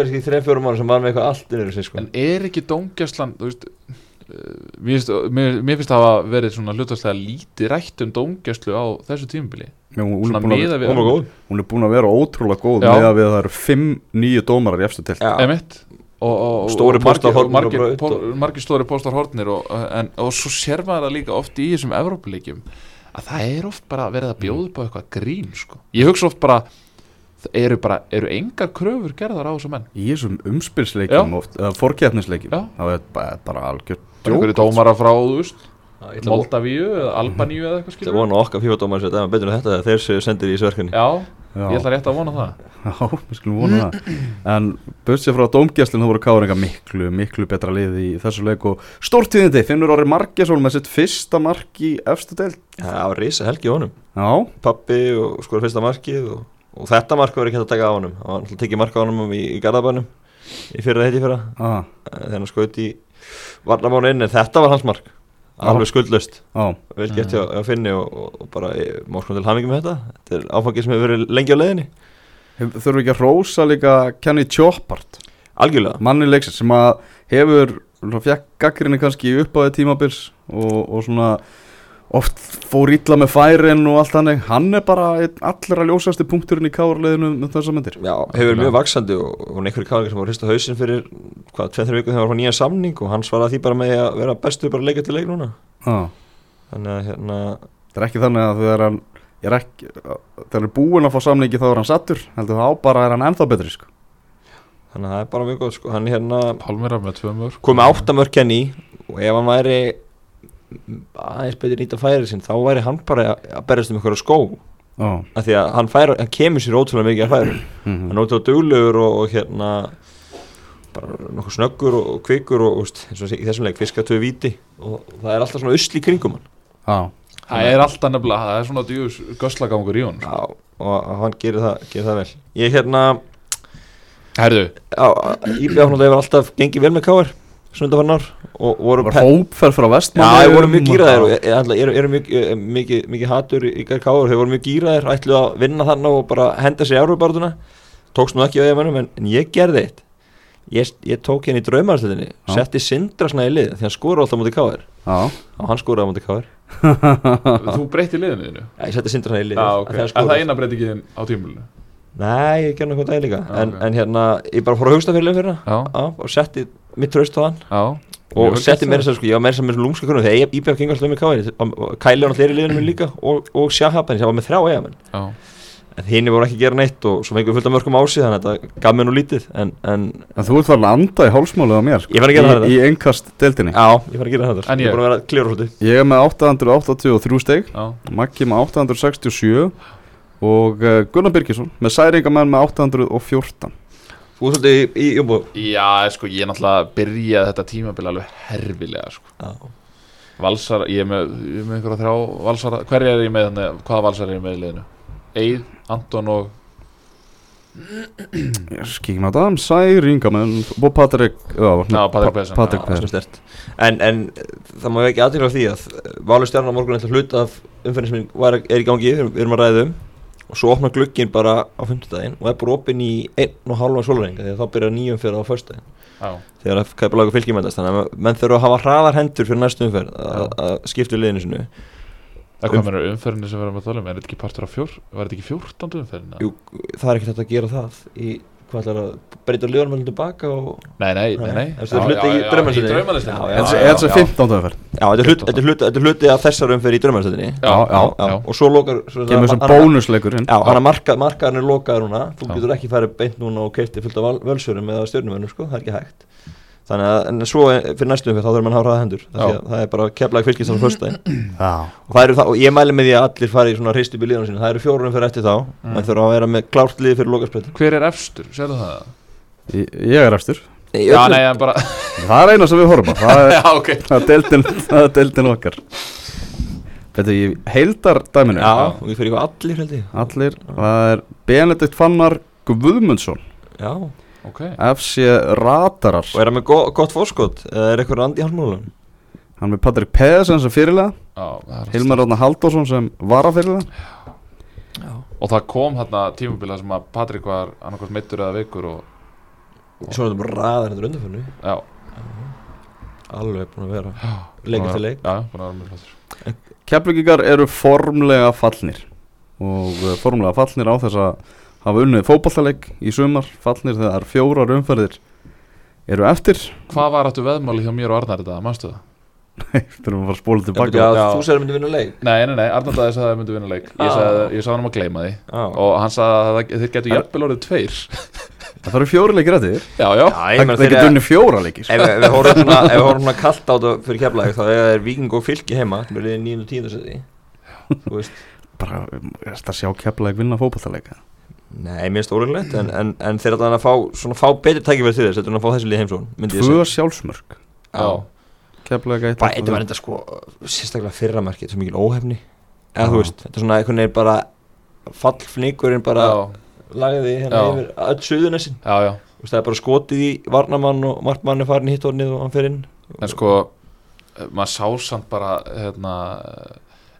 uh, Mér finnst, mér, mér finnst það að verið svona hlutastlega lítið rætt um dómgæslu á þessu tímubili hún, hún, er búin að, er vera ótrúlega góð Já. með að við að það eru fimm nýju dómarar í efstu til Já. Emitt og, og, og, Stóri póstar margir, stóri póstar hortnir og, en, og svo sér maður það líka oft í þessum Evrópuleikjum að það er oft bara verið að bjóða upp á eitthvað grín sko. ég hugsa oft bara það eru bara, eru engar kröfur gerðar á þessum menn? Í þessum umspilsleikjum eða fórkeppnisleikjum Já. það er bara, bara algjör einhverju djók dómara frá, þú veist Moldavíu eða Albaníu eða eitthvað Það skilur vona okkar fífadómar sem er betur en þetta þeir séu sendir í þessu verkefni. Já, Já. ég ætla rétt að vona það. Já, við skulum vona það. En sér frá dómgæslinn þá voru Káringa miklu, miklu betra lið í þessu leik og stórtíðindi, Finnur Orri Margesson með sitt fyrsta mark í efstu deild. Það var risa helgi honum. Já, Pappi og skora fyrsta markið og, og þetta mark var ekki hægt að taka á honum. Það var náttúrulega tekið mark á honum í, í Garðabænum í fyrra heiti fyrra. Ah, þegar hann skaut í varnamánu inn en þetta var hans mark. Alveg skuldlöst á, vel gert hjá, hjá Finni og, og, og bara eh, sko til hamingi með þetta. Þetta er áfangið sem hefur verið lengi á leiðinni. Hef- þurfum við ekki að rósa líka Kenny Choppart algjörlega. Manni leiksins sem að hefur fekk gaggrinni kannski upp á því tímabils og, og svona oft fór illa með færin og allt hannig hann er bara allra ljósasti punkturinn í káarleðinu með þessa myndir Já, hefur verið mjög vaksandi og, og einhverju kálingar sem var hrist á hausinn fyrir hvað, 2-3 viku þegar hann var að fá nýja samning og hann svaraði því bara með að vera bestu bara leika til leik núna ah. þannig að hérna Það er ekki þannig að þegar hann er ekki, þegar hann er búinn að fá samningi þá er hann sattur, heldur þá bara er hann ennþá betri sko. þannig að það er bara mjög góð sko. hann hérna Pálmira með tvö mörg komið áttamörk henni og ef hann væri aðeins betur nýta færið sinn þá væri hann bara að- berjast um einhverju skó. Ó, af því að hann, fær, hann kemur sér ótrúlega mikið að færum mhm. hann er ótrúlega duglegur og, og hérna bara nokkuð snöggur og, og kvikur og, og veist, eins og í þessum leik fiska tvö víti og það er alltaf svona usl í kringum hann. Já, Það er alltaf nefnilega, það er svona djús göslagangur í hún sko. Já, og, hann gerir það, gerir það vel. Ég hérna Herðu, Íbjáfnaldi hefur alltaf gengið vel með káir sundarfarn ár og voru hópferð frá Já, vestmann þeir voru mjög gýraðir og ég- ég mjög, eh, mikið, hatur í káir, þeir voru mjög gýraðir ætlu að vinna þannig og bara henda sér í Európartuna tókst nú ekki á ég en, en ég gerði eitt. Ég, ég tók henni í draumarslutinni Já. setti Sindra svona í lið því hann skora alltaf mútið Já, og hann skoraði á mútið káir þú breytti liðinu þínu? Já, ég setti Sindra svona í lið Já, af ok, því hann en það eina breytingin á tímulinu Nei, ég gerði náttúrulega það líka. Já, en, en hérna, ég bara fór að hugsta fyrir fyrir Já, og setti mitt traust á hann. Já. Og setti meira það. sér sko, ég var meira sem með lúmska kunum þegar Íbjörg gengur alltaf um í káir Kæli hann allir í liðinu minn líka og, og Shahab en ég var með þrjá eigamenn Já, en hinn voru ekki að gera neitt og svo fengum við fullt af mörgum ásið þannig að þetta gaf mér nú lítið en, en en þú ert farin að anda í hálsmálið á mér sko, Ég var að gera þetta. í einkast deildinni já, ég var að gera þetta En ég ég? er búin að vera klíra svolítið Ég er með 883 steg já, Maggi með 867 og uh, Gunnar Birgisson með særingamenn með 814 þú er svolítið í, í jumbo já, sko, ég náttúrulega byrjaði þetta tímabil alveg herfilega, sko já. Valsar, ég er með, ég er með einhverja þrjá valsara, hverja er ég með þannig, hvaða valsar er ég með í liðinu? Eið, Anton og Skíkjum á það, særingamenn og Patrik Patrik er stert en, en það má ekki aðtýra á því að Valur Stjarnar morgun ætla hlut af umferðin sem var, er í gangi, við erum, við erum að ræða um og svo opnar glukkin bara á 50 daginn og er bara opinn í einn og halvan sólrenga því að þá byrjar nýjum fyrir á föstudaginn. Já, þegar að kæpa fylgjumendast þannig að menn þurfa að hafa hraðar hendur fyrir næstu umferð að, skipta við liðinu sinu það hvað meður umferðinu sem við erum að tala um, er þetta ekki partur af fjór, var þetta ekki fjórtandu umferðina? Jú, það er ekkert að gera það í hvað ætlar að breyta liðanum tilbaka og Nei, nei, nei, nei. Þessi er hluti í draumalistinni. Í draumalistinni Já, já, Er þetta 15. umferð? Já, þetta er hluti, þetta er hluti, þetta er hluti af þessar umferð í draumarsætinni Já, já, já. Og svo lokar svo Kemur sem bónusleikur Já, hann að marka, markaðan er lokaður núna Þú getur ekki farið beint núna og keipti fullt af völsurum eða stjörnumennum, sko, það er ekki hægt Þannig að, en svo fyrir næstu umferð þá þurfum hann að hafa hraða hendur Það, er bara keflaði fylgist á Já. Og, ég mæli með því að allir fari í svona hristu í liðanum sínu. Það eru fjórum fyrir eftir þá Mm. En þurfa að vera með klárt liði fyrir lokarspreytin Hver er efstur, sérðu það? Ég ég er efstur. Já, nei, en bara Það er eina sem við horfum á. Það er, Já, ok. það er deildin, það er deildin okkar. Þetta í heildar dæminu. Já, og við fyrir allir held ég. Allir Það er Benedikt Fannar Guðmundsson. Já, Ok. FC Radarar. Og er hann með go gott fórskot eða er eitthvað randi í halsmálunum Hann með Patrik Pedersen sem fyrirlega Já, það er Hilmar Ráðna Halldórsson sem varafyrirlega Já. Og það kom hérna tímabila sem að Patrik var annarkvæmt meittur eða veikur og Svo er þetta bara ræðar hendur undanförnu. Já, Alveg búin að vera já. Leik eftir leik. Já, búin að vera mjög flottur. Keflingingar eru formlega fallnir. Og uh, formlega fallnir á þess að hafa unnið fótballtaleik í sumar fallnir þegar fjórar umferðir eru eftir Hvað var aftur veðmáli hjá mér og Arnar þetta, manstu það? þurfum að fara að spóla tilbaka já, Já. þú segir að myndi vinna leik Nei, nei, nei, Arnar daði sagði að það myndi vinna leik Ég Ah. sagði, ég sagði hann um að gleyma því Já, Og hann sagði að það- þeir getur jafnvel orðið tveir það eru fjóri leikir eftir Já, já Já, það ég meina það þeir getur unnið fjóra leikir Ef við horfum svona kallt á þetta fyrir keflaði þá er það viking og fylki heima sem er 9. og 10. seti Þú veist bara er þetta að sjá Keflavík vinna fótballtaleika Nei, mér finnst óreinlegt en, en, en þeir ætla að fá svona fá betri tækifæri til þess þetta er að fá þessi lið heimsón tvö sjálfsmörk. Já, Keflavík eitt Bara þetta var enda sko sérstaklega fyrra markið, þetta er svo mikil óhefni. Eða þú veist, þetta er svona einhvern veginn bara fallfningurinn bara lagði hérna Já. yfir öll suðunessin já, já. Þú veist, það er bara skotið í varnamann og markmann er farin í hittornið og hann fer inn. En sko, maður sá samt bara hérna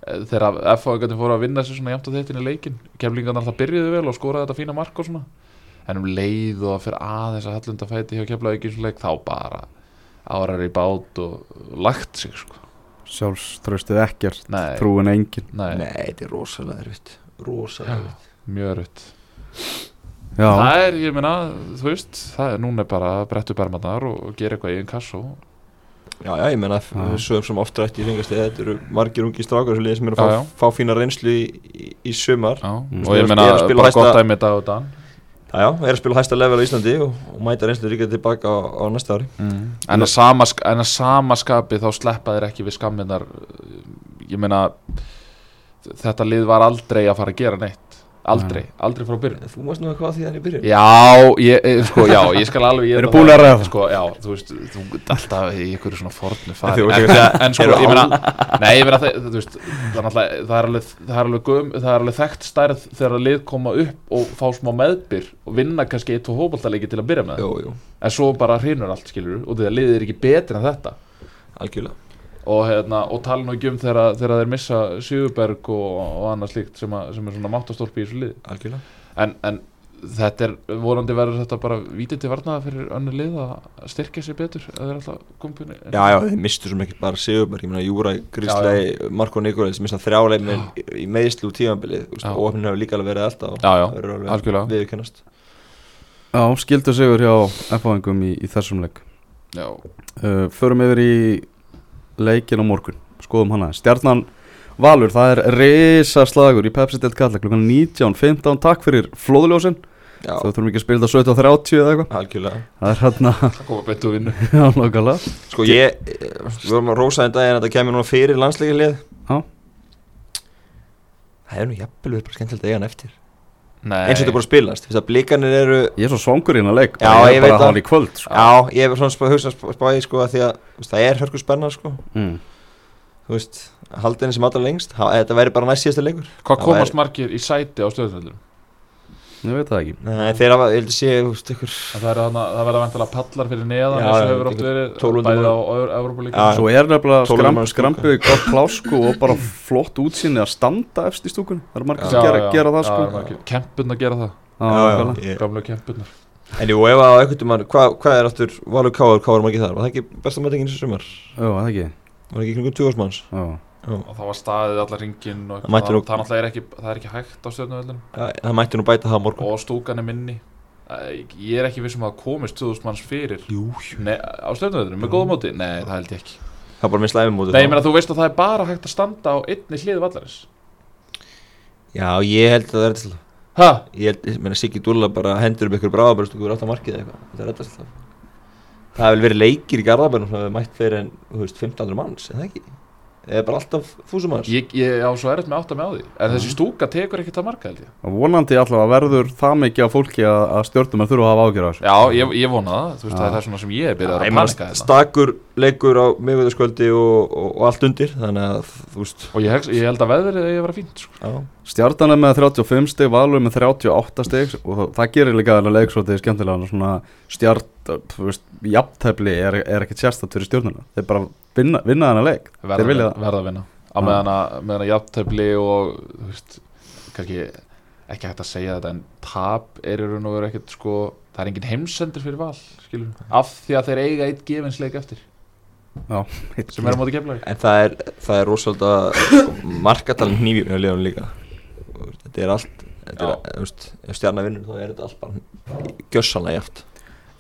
þegar F.A. fóru að vinna sér svona jæmt á þettinni leikin kemlingarna alltaf byrjuðu vel og skoraði þetta fína mark og svona. En um leið og að fyrir aðeins að hallunda fæti hjá kemlaði ekki leik þá bara árar í bát og lagt sig sko. sjálfströstið ekkert Nei, trúin engin. Nei, Nei, þetta er rosalega erfitt. Rosalega erfitt. mjög já, Það er, ég meina, þú veist það er núna bara að brettu bermanar og, og gera eitthvað í einn kassó Já, já, ég menna sögum sem oft rætt í fengast þetta eru margir ungi strákar sem eru að fá, fá fína reynslu í, í, í Mm. og ég Er spila bara hæsta- gott dæmi dag og dan. Já, já, er að spila hæsta level á Íslandi og, og mæta reynslu ríkja tilbaka á, á næsta ári. En, að sama, sama skapi þá sleppa þeir ekki við skamminar ég meina þetta lið var aldrei að fara að gera neitt aldrei, aldrei frá byrjun. Þú mást nú að hvað því í byrjun. Já, ég, eh, sko, já, ég skal alveg Við erum búin að ræða? sko, Já, þú veist, þú alltaf í einhverju svona fornu fari. En, en, sko, ég meina Nei, ég meina, þú veist Það er, er alveg, það er alveg, göm, það er alveg þekkt stærð þegar að lið koma upp og fá smá meðbyr og vinna kannski eitt og hópaltaleiki til að byrja með. Jú, jú, en svo bara hrinur allt, skilur og því að liðið er ekki betri en þetta. Algjörlega og, hérna, og tala nú ekki um þegar, þegar þeir missa Sigurberg og, og annað slíkt sem, að, sem er svona máttastorpi í þessu liði. Algjörlega. En, en þetta er vorandi verður þetta bara vítið til varnaða fyrir önnu lið að styrkja sér betur að þeir alltaf kompinu Já, já, þeir mistu sem ekki bara Sigurberg. Ég meina, Júra, Gríslei, Marko Nikolæs mista þrjáleik með í meðislu tímabilið þú veist, Já. og opnin hefur líka alveg verið alltaf Já, já, algjörlega. viðurkennast. Já, skildu sigur hjá F-fáingum í, í þessum leik. Já, uh, förum yfir í leikin á morgun. Skoðum hana. Stjarnan Valur, það er risa slagur í Pepsi Delt Kalla klukkan 19.15 takk fyrir flóðljósin Já, þú þurfum ekki að spila þetta 17.30 eða eitthvað. Algjörlega. Það er hérna, það koma betur vinnu. Já, nákvæmlega. Sko ég, við vorum að rósa þetta daginn að þetta kemur núna fyrir landsleikinlið Já. Það er nú jafnvel verið bara skemmtilegt að eiga hann eftir Nei, Eins og þetta er bara að spilast, fyrst að blikarnir eru ég er svo svangur í hérna leik Já, bara, ég er veit bara að það. hafa hann í kvöld sko. Já, ég hef svona spá, hugsa spá, spáði sko að því að þú veist, það er hörku spenna sko mm. Þú veist, haldið henni sem allra lengst ha, Þetta væri bara næst síðasta leikur hvað það komast margir í sæti á stöðutöldum ég veit það ekki. Nei, þeir hafa, ég held að sé, þú veist, ykkur það, er þarna- það verða vantilega pallar fyrir neðan Já, eins og hefur oft verið 1200 bæði á Já. Európa-líka svo er nefnilega skrampið gott plásku og bara flott útsýni að standa efst í stúkun það eru margir sem gera, gera það sko. kempurna gera það, gamla kempurnar. En jú, ef að einhvern tímann, hvað hva er aftur Valur hvað var maður ekki þar? Var það ekki besta mætingin þessu sumar? Já, það ekki? Var það ekki kringum 20 manns? Já. Og það var staðið allar ringin og Það nú- það, er ekki, það er ekki hægt á Ja, það mætti nú bæta það morgun. Og stúkan er minni. Ég er ekki vissum að það komist 2000 manns fyrir. Jú, Nei, á stjórnvöldunum, með góða móti? Nei, það held ég ekki. Það er bara með slæfum móti Nei, meina þú veist að það er bara hægt að standa á einni hlið vallarins. Já, ég held að það er það Hæ? Ég held, meina Siggi Dúlla bara hendur upp ykkur bráðabröst og þú er alltaf markið eitthvað alltaf. Það hefur verið leikir í Garðabænum sem hefur mætt fyrir en, þú veist, 1500 manns, en það ekki Eða bara alltaf þúsum manns Ég, ég á svo erfitt með átt að með á því. En þessi stúka tekur ekkert að marka held ég. Og vonandi allavega verður það mikið af fólki að, að stjórnum þurfa að hafa ágjör á þessu. Já, ég, ég vona það, þú veist, það er svona sem ég er byrjað Ég að panika þetta stakur leikur á miðvöðaskvöldi og, og, og allt undir Þannig að, þú veist. Og ég, heg- ég held að veðrið eigi að vera fínt sko. Já, Stjartan er með 35 stig, Valur með 38 stig og það, það gerir líka þennan leik svo vinna, vinna þennan leik. Verða, að- það. verða að vinna. Á meðan að, jafntefli og veist, kannski ekki hægt að segja þetta en tap er í raun og veru ekkert sko það er engin heimsendur fyrir val skilur, af því að þeir eiga eitt gefinsleik eftir. Já, sem er á móti keflaði En það er, það er rosalega sko, markatalinn hnífjum hjá liðan líka. Þetta er allt þetta er, veist, Ef stjarnar vinnur þá er þetta allt bara gjössanlega jaft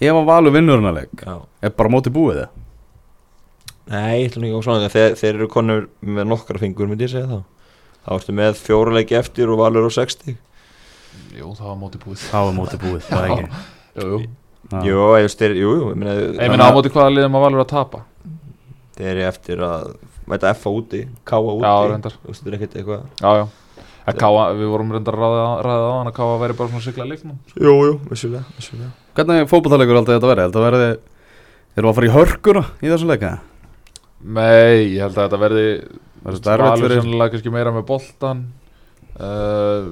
ef að Valur vinnur þennan leik er bara móti búið það Nei, ég ætlum ekki á svona þegar þeir eru konur með nokkra fingur myndi ég segja þá. Þá ertu með fjóruleiki eftir og valur á 60 Jú, það var móti búið. Það var móti búið, það er ekki Jú, jú. Já. Jú, ég þeir, jú, jú, ég meina Ég meina á móti hvaða liðum að valur að tapa? Þeir eru eftir að mæta F úti, K úti. Já, reyndar. Þú veist, þetta er ekkert eitthvað. Já, já. En Káa, við vorum reyndar að ræða, ræða á hann að Káa væri bara svona sigla leiknum. Jú, jú, vissulega, vissulega. Hvernig fótballtalegur er alltaf þetta verið? Þetta verði, erum við að fara í hörkuna í þessum leika? Nei, ég held að þetta verði Valur sannlega kannski meira með boltan uh,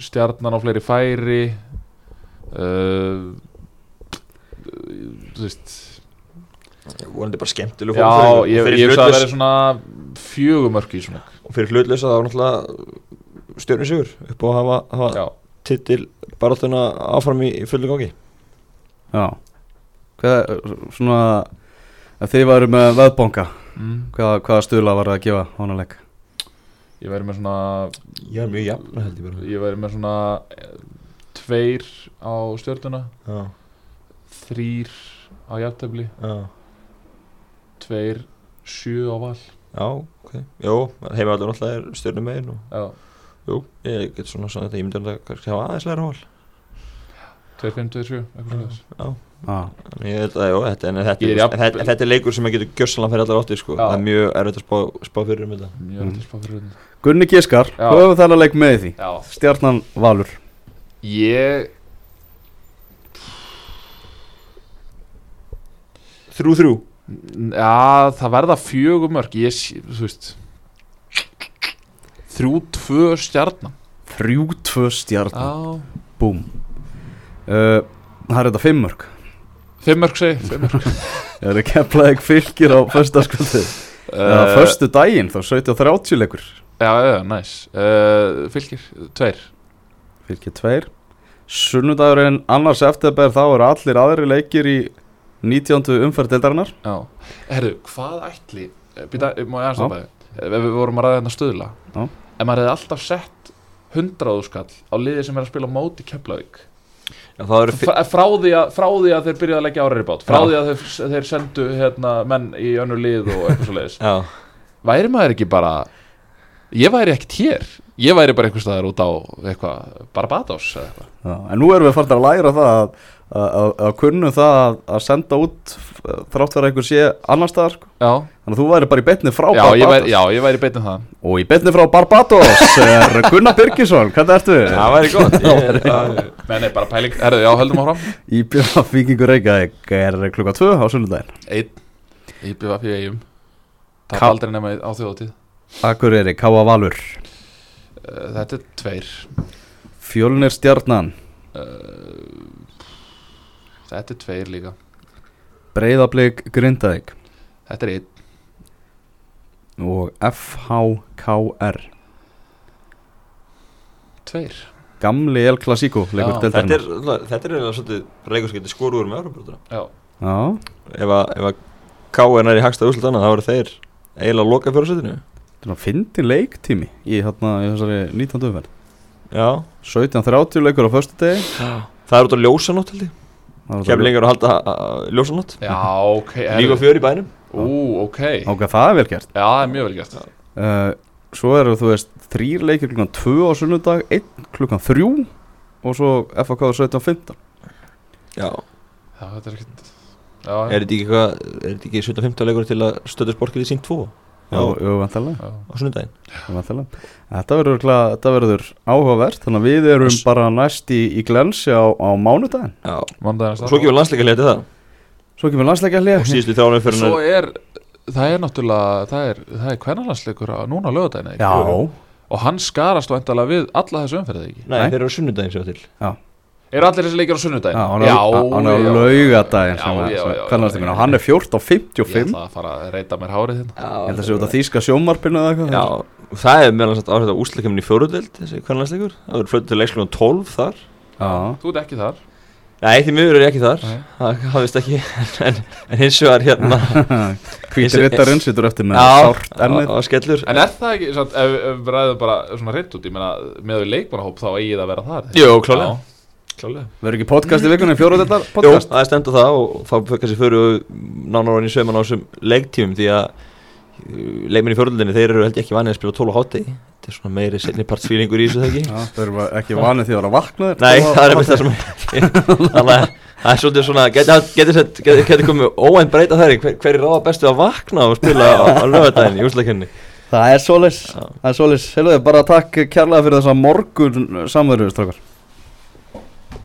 Stjarnan á fleiri færi. Uh, Þú veist. Vonandi bara skemmtileg Já, ég, veist að það verði svona fjögumörk í svona Og fyrir hlutlösa þá er náttúrulega stjörnum sigur upp á að hafa, hafa Já, titil baráttuna áfram í, í fullu gangi. Já. Hvað, svona En þið varum með veðbonga mm. Hvað, Hvaða stula var það að gefa honaleg? Ég væri með svona Ég var mjög jafn held ég bara. Ég væri með svona eh, Tveir á stjórnuna Já. Þrýr á jafntefli. Tveir Sjú á val. Já, ok. Jó, heima allir náttúrulega er stjórnum megin og... Já. Jú, ég get svona svona þetta ímyndan að kannski hafa aðeinslega ról 2.57 Þetta er leikur sem að getur gössalega fyrir allar ótti sko. það er mjög erfitt að spá, spá fyrir um þetta. Mjög erfitt að spá fyrir um þetta. Gunni Kiskar, hvað hefur það að leik með því? Stjarnan Valur. Ég 3-3 Já, það verða fjögumörk Ég sé, þú veist 3-2 stjarnan. 3-2 stjarnan. Búm uh, Það er þetta fimmörk Fimmörk segi, fimmörk Það eru keflaðið fylgir á föstaskvöldi Það er föstu daginn, þá 17.30 leikur. Já, já, næs uh, Fylgir, tveir. Fylgir tveir. Sunnudagurinn annars eftirber þá eru allir aðri leikir í 19. umferð deildarinnar. Já. Herru, hvað ætli Býta, má ég aðeins Já. að bæði Ef við vorum að ræða hérna stöðla Já. Ef maður hefði alltaf sett 100 skall á liði sem er að spila móti það eru Frá, frá, því að, frá því að þeir byrjaði að leggja árar í bát Frá Já. því að þeir, þeir sendu hérna, menn í önnur lið og eitthvað svo leiðis Já, Væri maður ekki bara Ég væri ekkert hér. Ég væri bara einhvers staðar út á eitthvað Barbados eða eitthvað. Já, En nú erum við farin að læra það að, að, að, að kunnum það að, að senda út þrátt fyrir að einhver sé annar staðar sko. Já, Þannig að þú væri bara í betni frá já, ég Barbados. væri, já, ég væri beitin það. Og í betni frá Barbados er Gunnar Birgisson, hvernig ertu? það væri gott. Ég, Menn er bara pæling. Herðu, já, höldum áfram. Í bjöða Víkingur Reykjavík er klukka 2 á sunnudaginn. Einn. Í BVF í eigum Það er aldrei nema á þjóðatíð Akureyri, Káa Valur. Uh, Þetta er tveir. Fjölnir Stjarnan. Uh, Þetta er tveir líka. Breiðablík Grindavík. Þetta er einn og FHKR Tveir. Gamli El Clasico Þetta er, þetta er eiginlega svolítið leikur sem getur skoruður með Európa Já. Já, Ef að, ef að K.R. er í hagstað úrslut annað þá eru þeir eiginlega að loka fjórasettinu þetta er fyndin leiktími í, hérna, í þessari 19. umferð. Já. 17.30 leikur á föstu degi Það er út á ljósanótt held ég. Keflingar að halda uh, ljósanótt. Já, ok Líka fjör í bænum Ú, ok. Já, Ok, það er vel gert. Það er mjög vel gert. Uh, Svo eru þú veist þrýr leikir klukkan 2 á sunnudag einn klukkan 3 og svo FAK 17.15 Já. Já, þetta er ekkert Já, Er þetta ekki eitthvað Er þetta ekki 17-15 leikur til að stöðu sporkið í sínt 2 Já, já. á sunnudaginn? Vantarlega. Þetta verður, örugglega- þetta verður áhugavert þannig að við erum bara næst í, í glensi á, á mánudaginn. Já. Mánudaginn Og svo gefur landsleika hlið til það Svo kemur landsleika hlið Og síðustu þrjánum fyrir Svo er Það er náttúrulega Það er, það er kvennalansleikur á núna? Já, Og hann skarast vandalega við alla þessu umferðið ekki? Nei, Nei. þeir eru á sunnudaginn sér til. Er allir þessi leikir á sunnudaginn? já hann er hann er á já. Já, að- já, já, já, já, og hann er 14.55 Ég ætla að fara að reyta mér hárið hérna. Ég held að sé út að þýska sjómarpinu eða eitthvað. Já, og það er meðal annars áhrif á úsleikemni í fjóruðild þessi kvennlandsleikur Það verður flötu til leikskólan 12 þar. Já, Þú ert ekki þar Nei, því miður er ég ekki þar. Það hafðist ekki En, en hins vegar hérna. Hvítir rittarinn situr eftir með sárt ennið. á, á skellur. En er það ekki, samt, ef, við ræðum bara svona reynd út Ég meina, með við leikmannahóp þá eigi það að vera þar. Jú, klálega Klálega Verður ekki podcast í vikunni, fjóruðellar Jú, podcast? það er á það og þá kannski fyrir nánar orðin í söman á þessum leiktímum því að leikminni í fjóröldinni þeir eru held ég ekki vanið að spila 12 á hátti þetta er svona meiri setnipartsfílingur í þessu þegar ekki? Já, þeir eru ekki vanið því að vera vaknaðir. Nei, það er einmitt það sem þannig að það er svolítið svona geti komið óvænt breyta þær hver, hver er ráða bestu að vakna og spila á, á lögadaginn í úsleikenni Það er það er Heiluði, bara takk kærlega fyrir þessa morgun samverðu,